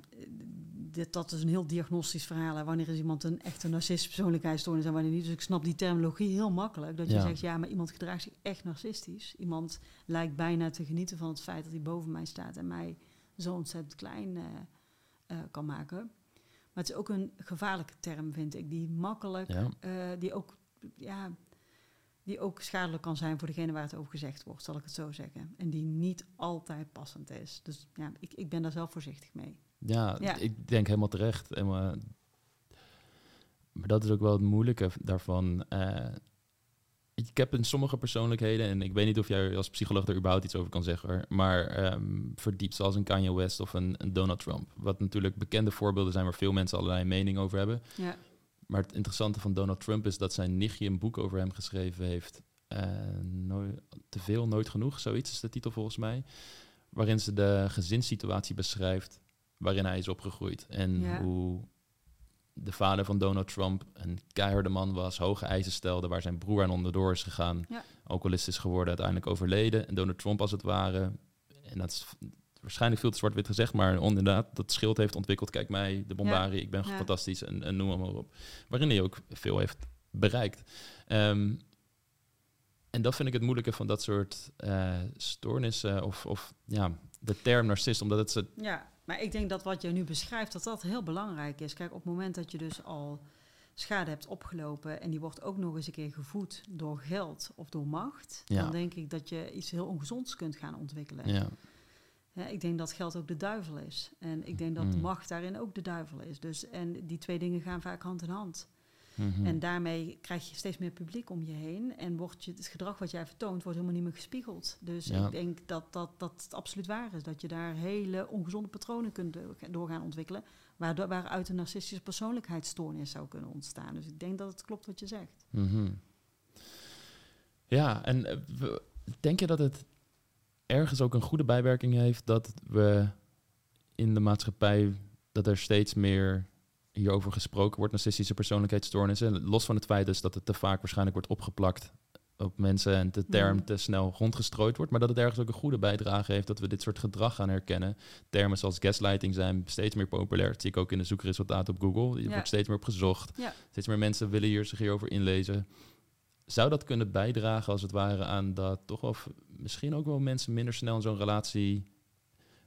dit, dat is een heel diagnostisch verhaal. Wanneer is iemand een echte narcistische persoonlijkheidsstoornis en wanneer niet. Dus ik snap die terminologie heel makkelijk. Dat je zegt, ja, maar iemand gedraagt zich echt narcistisch. Iemand lijkt bijna te genieten van het feit dat hij boven mij staat en mij zo ontzettend klein uh, uh, kan maken. Maar het is ook een gevaarlijke term, vind ik, die makkelijk, ja. uh, die, ook, ja, die ook schadelijk kan zijn voor degene waar het over gezegd wordt, zal ik het zo zeggen. En die niet altijd passend is. Dus ja, ik, ik ben daar zelf voorzichtig mee. Ja, ja. ik denk helemaal terecht. En, maar dat is ook wel het moeilijke daarvan ik heb in sommige persoonlijkheden, en ik weet niet of jij als psycholoog er überhaupt iets over kan zeggen, maar um, verdiept zoals een Kanye West of een, een, Donald Trump. Wat natuurlijk bekende voorbeelden zijn waar veel mensen allerlei mening over hebben. Ja. Maar het interessante van Donald Trump is dat zijn nichtje een boek over hem geschreven heeft. Uh, te veel, nooit genoeg, zoiets is de titel volgens mij. Waarin ze de gezinssituatie beschrijft waarin hij is opgegroeid. En hoe de vader van Donald Trump een keiharde man was, hoge eisen stelde, waar zijn broer aan onderdoor is gegaan, ja. alcoholist is geworden, uiteindelijk overleden. En Donald Trump als het ware, en dat is waarschijnlijk veel te zwart-wit gezegd, maar inderdaad, dat schild heeft ontwikkeld. Kijk mij, de Bombari, ik ben fantastisch en, en, noem maar op. Waarin hij ook veel heeft bereikt. Ehm, en dat vind ik het moeilijke van dat soort uh, stoornissen of, of ja, de term narcist, omdat het ze... Ja maar ik denk dat wat je nu beschrijft, dat dat heel belangrijk is. Kijk, op het moment dat je dus al schade hebt opgelopen en die wordt ook nog eens een keer gevoed door geld of door macht, dan denk ik dat je iets heel ongezonds kunt gaan ontwikkelen. Ja. Ja, ik denk dat geld ook de duivel is. En ik denk dat mm. macht daarin ook de duivel is. Dus, en die twee dingen gaan vaak hand in hand. Mhm. En daarmee krijg je steeds meer publiek om je heen. En wordt je, het gedrag wat jij vertoont, wordt helemaal niet meer gespiegeld. Dus Ja. ik denk dat, dat dat het absoluut waar is. Dat je daar hele ongezonde patronen kunt door- doorgaan ontwikkelen. Waardoor, waaruit een narcistische persoonlijkheidsstoornis zou kunnen ontstaan. Dus ik denk dat het klopt wat je zegt. Mhm. Ja, en eh, denk je dat het ergens ook een goede bijwerking heeft dat we in de maatschappij dat er steeds meer hierover gesproken wordt, narcistische persoonlijkheidsstoornissen, los van het feit dus dat het te vaak waarschijnlijk wordt opgeplakt op mensen en de term Mhm. te snel rondgestrooid wordt, maar dat het ergens ook een goede bijdrage heeft dat we dit soort gedrag gaan herkennen. Termen zoals gaslighting zijn steeds meer populair. Dat zie ik ook in de zoekresultaten op Google. Je Ja. wordt steeds meer op gezocht. Ja. Steeds meer mensen willen hier zich hierover inlezen. Zou dat kunnen bijdragen als het ware aan dat toch v- misschien ook wel mensen minder snel in zo'n relatie,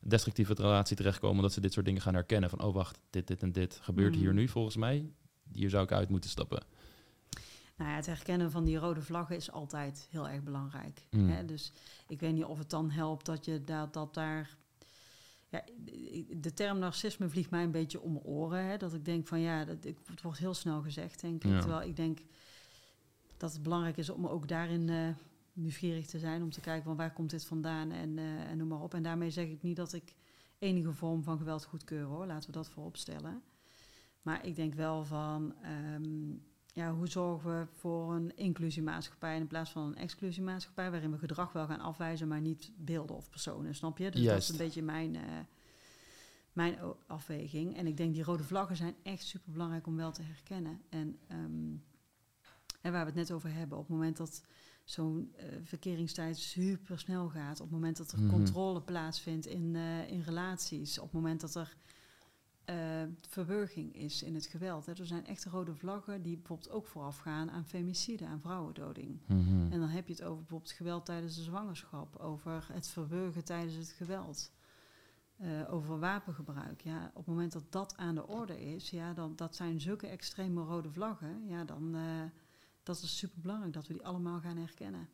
destructieve relatie terechtkomen, omdat ze dit soort dingen gaan herkennen van oh wacht, dit, dit en dit gebeurt hier Mhm. nu volgens mij. Hier zou ik uit moeten stappen. Nou ja, het herkennen van die rode vlaggen is altijd heel erg belangrijk. Mm. Hè? Dus ik weet niet of het dan helpt dat je dat, dat daar. Ja, de term narcisme vliegt mij een beetje om mijn oren. Hè? Dat ik denk van ja, dat, het wordt heel snel gezegd, denk ik. Ja. Terwijl ik denk dat het belangrijk is om ook daarin eh, nieuwsgierig te zijn. Om te kijken van waar komt dit vandaan en, eh, en noem maar op. En daarmee zeg ik niet dat ik enige vorm van geweld goedkeur hoor. Laten we dat voorop stellen. Maar ik denk wel van. ehm, ja, hoe zorgen we voor een inclusiemaatschappij in plaats van een exclusiemaatschappij, waarin we gedrag wel gaan afwijzen, maar niet beelden of personen, snap je? Dus Juist. dat is een beetje mijn, eh, mijn afweging. En ik denk die rode vlaggen zijn echt super belangrijk om wel te herkennen. En, ehm, en waar we het net over hebben, op het moment dat zo'n eh, verkeringstijd super snel gaat, op het moment dat er Mhm. controle plaatsvindt in, eh, in relaties, op het moment dat er eh, verburging is in het geweld. Hè. Er zijn echte rode vlaggen die bijvoorbeeld ook voorafgaan aan femicide, aan vrouwendoding. Mhm. En dan heb je het over bijvoorbeeld geweld tijdens de zwangerschap, over het verburgen tijdens het geweld, over wapengebruik. Ja, op het moment dat dat aan de orde is, ja, dan, dat zijn zulke extreme rode vlaggen, ja, dan uh, dat is super belangrijk dat we die allemaal gaan herkennen.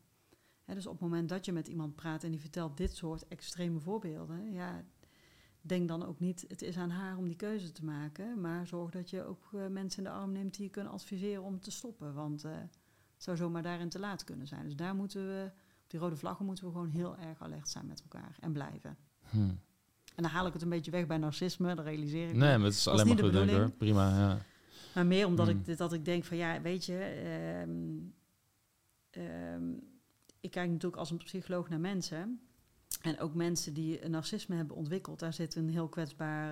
Dus op het moment dat je met iemand praat en die vertelt dit soort extreme voorbeelden, ja, denk dan ook niet, het is aan haar om die keuze te maken, maar zorg dat je ook uh, mensen in de arm neemt die je kunnen adviseren om te stoppen. Want uh, het zou zomaar daarin te laat kunnen zijn. Dus daar moeten we, op die rode vlaggen moeten we gewoon heel erg alert zijn met elkaar en blijven. Hmm. En dan haal ik het een beetje weg bij narcisme, dat realiseer ik. Nee, maar het is alleen maar goed denk hoor. Prima, ja. Maar meer omdat hmm. ik, dat ik denk van ja, weet je, um, um, ik kijk natuurlijk als een psycholoog naar mensen. En ook mensen die een narcisme hebben ontwikkeld, daar zit een heel kwetsbaar,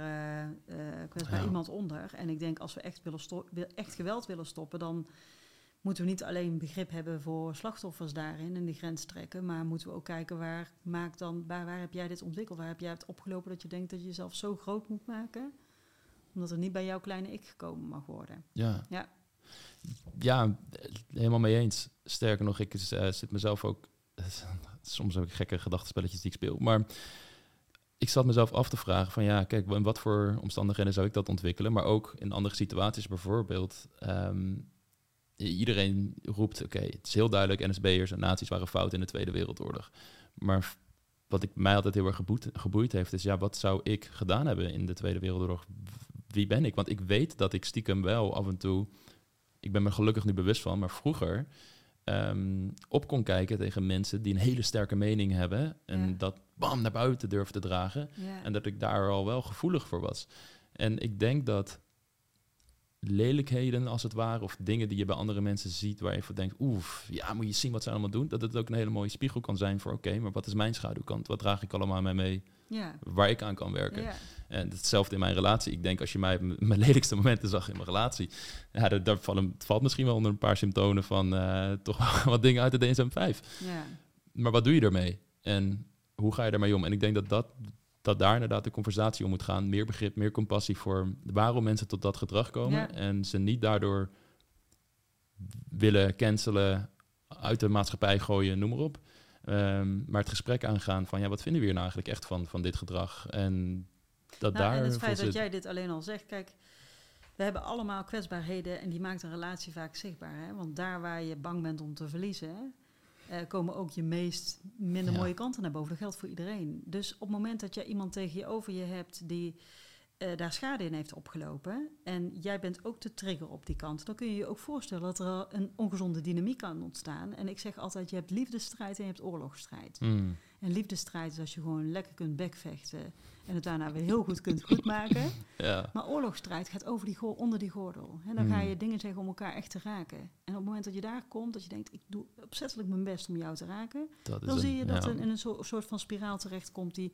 uh, uh, kwetsbaar ja. iemand onder. En ik denk als we echt, willen echt geweld willen stoppen, dan moeten we niet alleen begrip hebben voor slachtoffers daarin en die grens trekken, maar moeten we ook kijken waar, maakt dan, waar, waar heb jij dit ontwikkeld, waar heb jij het opgelopen dat je denkt dat je jezelf zo groot moet maken, omdat er niet bij jouw kleine ik gekomen mag worden. Ja. Ja, ja helemaal mee eens. Sterker nog, ik uh, zit mezelf ook soms heb ik gekke gedachtenspelletjes die ik speel. Maar ik zat mezelf af te vragen van ja, kijk, in wat voor omstandigheden zou ik dat ontwikkelen? Maar ook in andere situaties bijvoorbeeld. Um, iedereen roept, oké, okay, het is heel duidelijk, NSB'ers en nazi's waren fout in de Tweede Wereldoorlog. Maar wat ik mij altijd heel erg geboeid, geboeid heeft, is ja, wat zou ik gedaan hebben in de Tweede Wereldoorlog? Wie ben ik? Want ik weet dat ik stiekem wel af en toe, ik ben me gelukkig nu bewust van, maar vroeger um, op kon kijken tegen mensen die een hele sterke mening hebben en ja. dat bam naar buiten durven te dragen. Ja. En dat ik daar al wel gevoelig voor was. En ik denk dat lelijkheden als het ware, of dingen die je bij andere mensen ziet waar je van denkt, oef, ja, moet je zien wat ze allemaal doen, dat het ook een hele mooie spiegel kan zijn voor, oké, okay, maar wat is mijn schaduwkant? Wat draag ik allemaal mee? Ja. Waar ik aan kan werken. Ja. En hetzelfde in mijn relatie. Ik denk als je mij mijn lelijkste momenten zag in mijn relatie, ja, vallen, valt misschien wel onder een paar symptomen van uh, toch wat dingen uit de DSM-5. Ja. Maar wat doe je ermee? En hoe ga je daarmee om? En ik denk dat, dat, dat daar inderdaad de conversatie om moet gaan. Meer begrip, meer compassie voor waarom mensen tot dat gedrag komen. Ja. En ze niet daardoor willen cancelen, uit de maatschappij gooien, noem maar op. Um, maar het gesprek aangaan van ja, wat vinden we hier nou eigenlijk echt van, van dit gedrag? En dat nou, daar. En het feit dat jij dit alleen al zegt, kijk, we hebben allemaal kwetsbaarheden en die maakt een relatie vaak zichtbaar. Hè? Want daar waar je bang bent om te verliezen, uh, komen ook je meest minder Ja. mooie kanten naar boven. Dat geldt voor iedereen. Dus op het moment dat jij iemand tegen je over je hebt die eh, daar schade in heeft opgelopen en jij bent ook de trigger op die kant, dan kun je je ook voorstellen dat er een ongezonde dynamiek kan ontstaan. En ik zeg altijd, je hebt liefdesstrijd en je hebt oorlogsstrijd. Mm. En liefdesstrijd is als je gewoon lekker kunt bekvechten en het daarna weer heel goed kunt goedmaken. Ja. Maar oorlogsstrijd gaat over die, onder die gordel. En dan ga Hmm. je dingen zeggen om elkaar echt te raken. En op het moment dat je daar komt, dat je denkt, ik doe opzettelijk mijn best om jou te raken, Dat dan zie je dat ja. er in een soort van spiraal terechtkomt die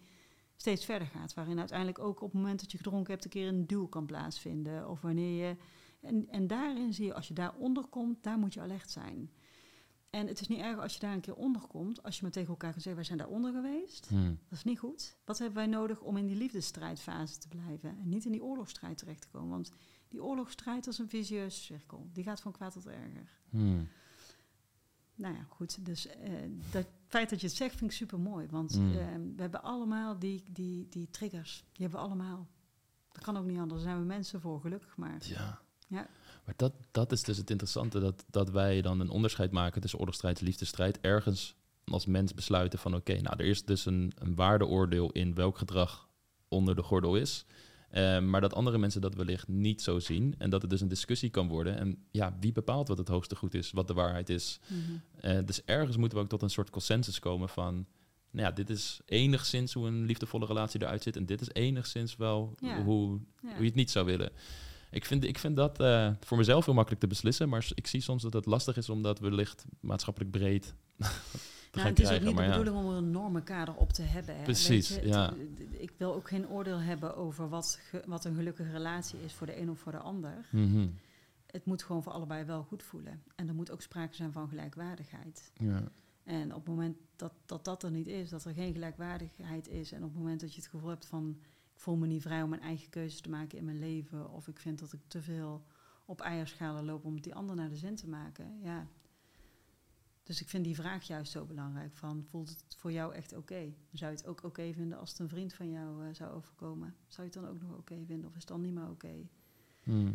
steeds verder gaat. Waarin uiteindelijk ook op het moment dat je gedronken hebt, een keer een duw kan plaatsvinden. Of wanneer je. En, en daarin zie je, als je daaronder komt, daar moet je alert zijn. En het is niet erg als je daar een keer onder komt, als je maar tegen elkaar kan zeggen, wij zijn daaronder geweest. Mm. Dat is niet goed. Wat hebben wij nodig om in die liefdesstrijdfase te blijven en niet in die oorlogsstrijd terecht te komen? Want die oorlogsstrijd is een visieuze cirkel. Die gaat van kwaad tot erger. Mm. Nou ja, goed. Dus eh, dat feit dat je het zegt vind ik super mooi. Want Mm. eh, we hebben allemaal die, die, die triggers. Die hebben we allemaal. Dat kan ook niet anders. Daar zijn we mensen voor, gelukkig maar. Ja. Ja. Maar dat, dat is dus het interessante, dat, dat wij dan een onderscheid maken tussen oorlogsstrijd en liefdesstrijd. Ergens als mens besluiten van oké, nou er is dus een, een waardeoordeel in welk gedrag onder de gordel is. Eh, maar dat andere mensen dat wellicht niet zo zien. En dat het dus een discussie kan worden. En ja, wie bepaalt wat het hoogste goed is, wat de waarheid is. Mhm. Eh, dus ergens moeten we ook tot een soort consensus komen van... Nou ja, dit is enigszins hoe een liefdevolle relatie eruit ziet. En dit is enigszins wel Ja. hoe, Ja. hoe je het niet zou willen. Ik vind, ik vind dat eh, voor mezelf heel makkelijk te beslissen. Maar ik zie soms dat het lastig is om dat wellicht maatschappelijk breed Nou, het is ook niet de ja, bedoeling om er een normenkader op te hebben. Hè. Precies, je, ja. ik wil ook geen oordeel hebben over wat, ge- wat een gelukkige relatie is voor de een of voor de ander. Mhm. Het moet gewoon voor allebei wel goed voelen. En er moet ook sprake zijn van gelijkwaardigheid. ja. En op het moment dat, dat dat er niet is, dat er geen gelijkwaardigheid is, en op het moment dat je het gevoel hebt van ik voel me niet vrij om mijn eigen keuzes te maken in mijn leven, of ik vind dat ik te veel op eierschalen loop om die ander naar de zin te maken, ja. Dus ik vind die vraag juist zo belangrijk van voelt het voor jou echt oké? Zou je het ook oké vinden als het een vriend van jou eh, zou overkomen? Zou je het dan ook nog oké vinden of is het dan niet meer oké? Mhm.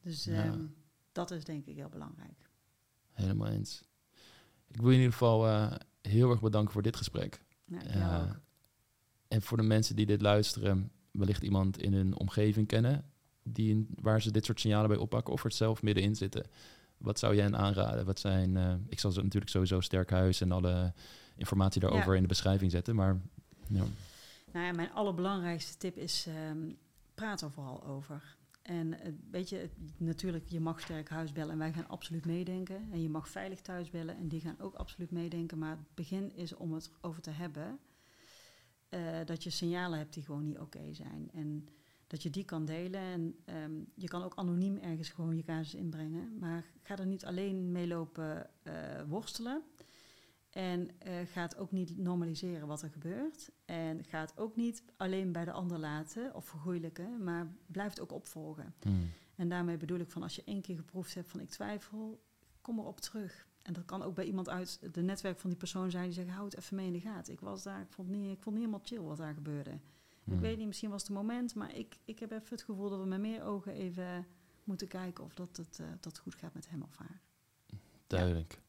Dus Ja. ehm, dat is denk ik heel belangrijk. Helemaal eens. Ik wil je in ieder geval eh, heel erg bedanken voor dit gesprek. Ja, Eh, en voor de mensen die dit luisteren, wellicht iemand in hun omgeving kennen, die waar ze dit soort signalen bij oppakken of er zelf middenin zitten. Wat zou jij hen aanraden? Wat zijn, eh, ik zal ze natuurlijk sowieso Sterk Huis en alle informatie daarover Ja. in de beschrijving zetten. Maar ja, Nou ja, mijn allerbelangrijkste tip is ehm, praat er vooral over. En eh, weet je, natuurlijk, je mag sterk huis bellen en wij gaan absoluut meedenken. En je mag veilig thuis bellen en die gaan ook absoluut meedenken. Maar het begin is om het over te hebben. eh, dat je signalen hebt die gewoon niet oké zijn. En dat je die kan delen. En ehm, je kan ook anoniem ergens gewoon je casus inbrengen. Maar ga er niet alleen mee lopen eh, worstelen. En eh, ga het ook niet normaliseren wat er gebeurt. En ga het ook niet alleen bij de ander laten of vergoeilijken, maar blijf het ook opvolgen. hmm, En daarmee bedoel ik van als je één keer geproefd hebt van ik twijfel, kom erop terug. En dat kan ook bij iemand uit het netwerk van die persoon zijn die zegt hou het even mee in de gaten. Ik was daar, ik vond, niet, ik vond niet helemaal chill wat daar gebeurde. Ik hmm. weet niet, misschien was het moment, maar ik, ik heb even het gevoel dat we met meer ogen even moeten kijken of dat het, eh, dat goed gaat met hem of haar. duidelijk.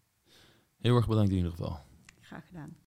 Heel erg bedankt in ieder geval. Graag gedaan.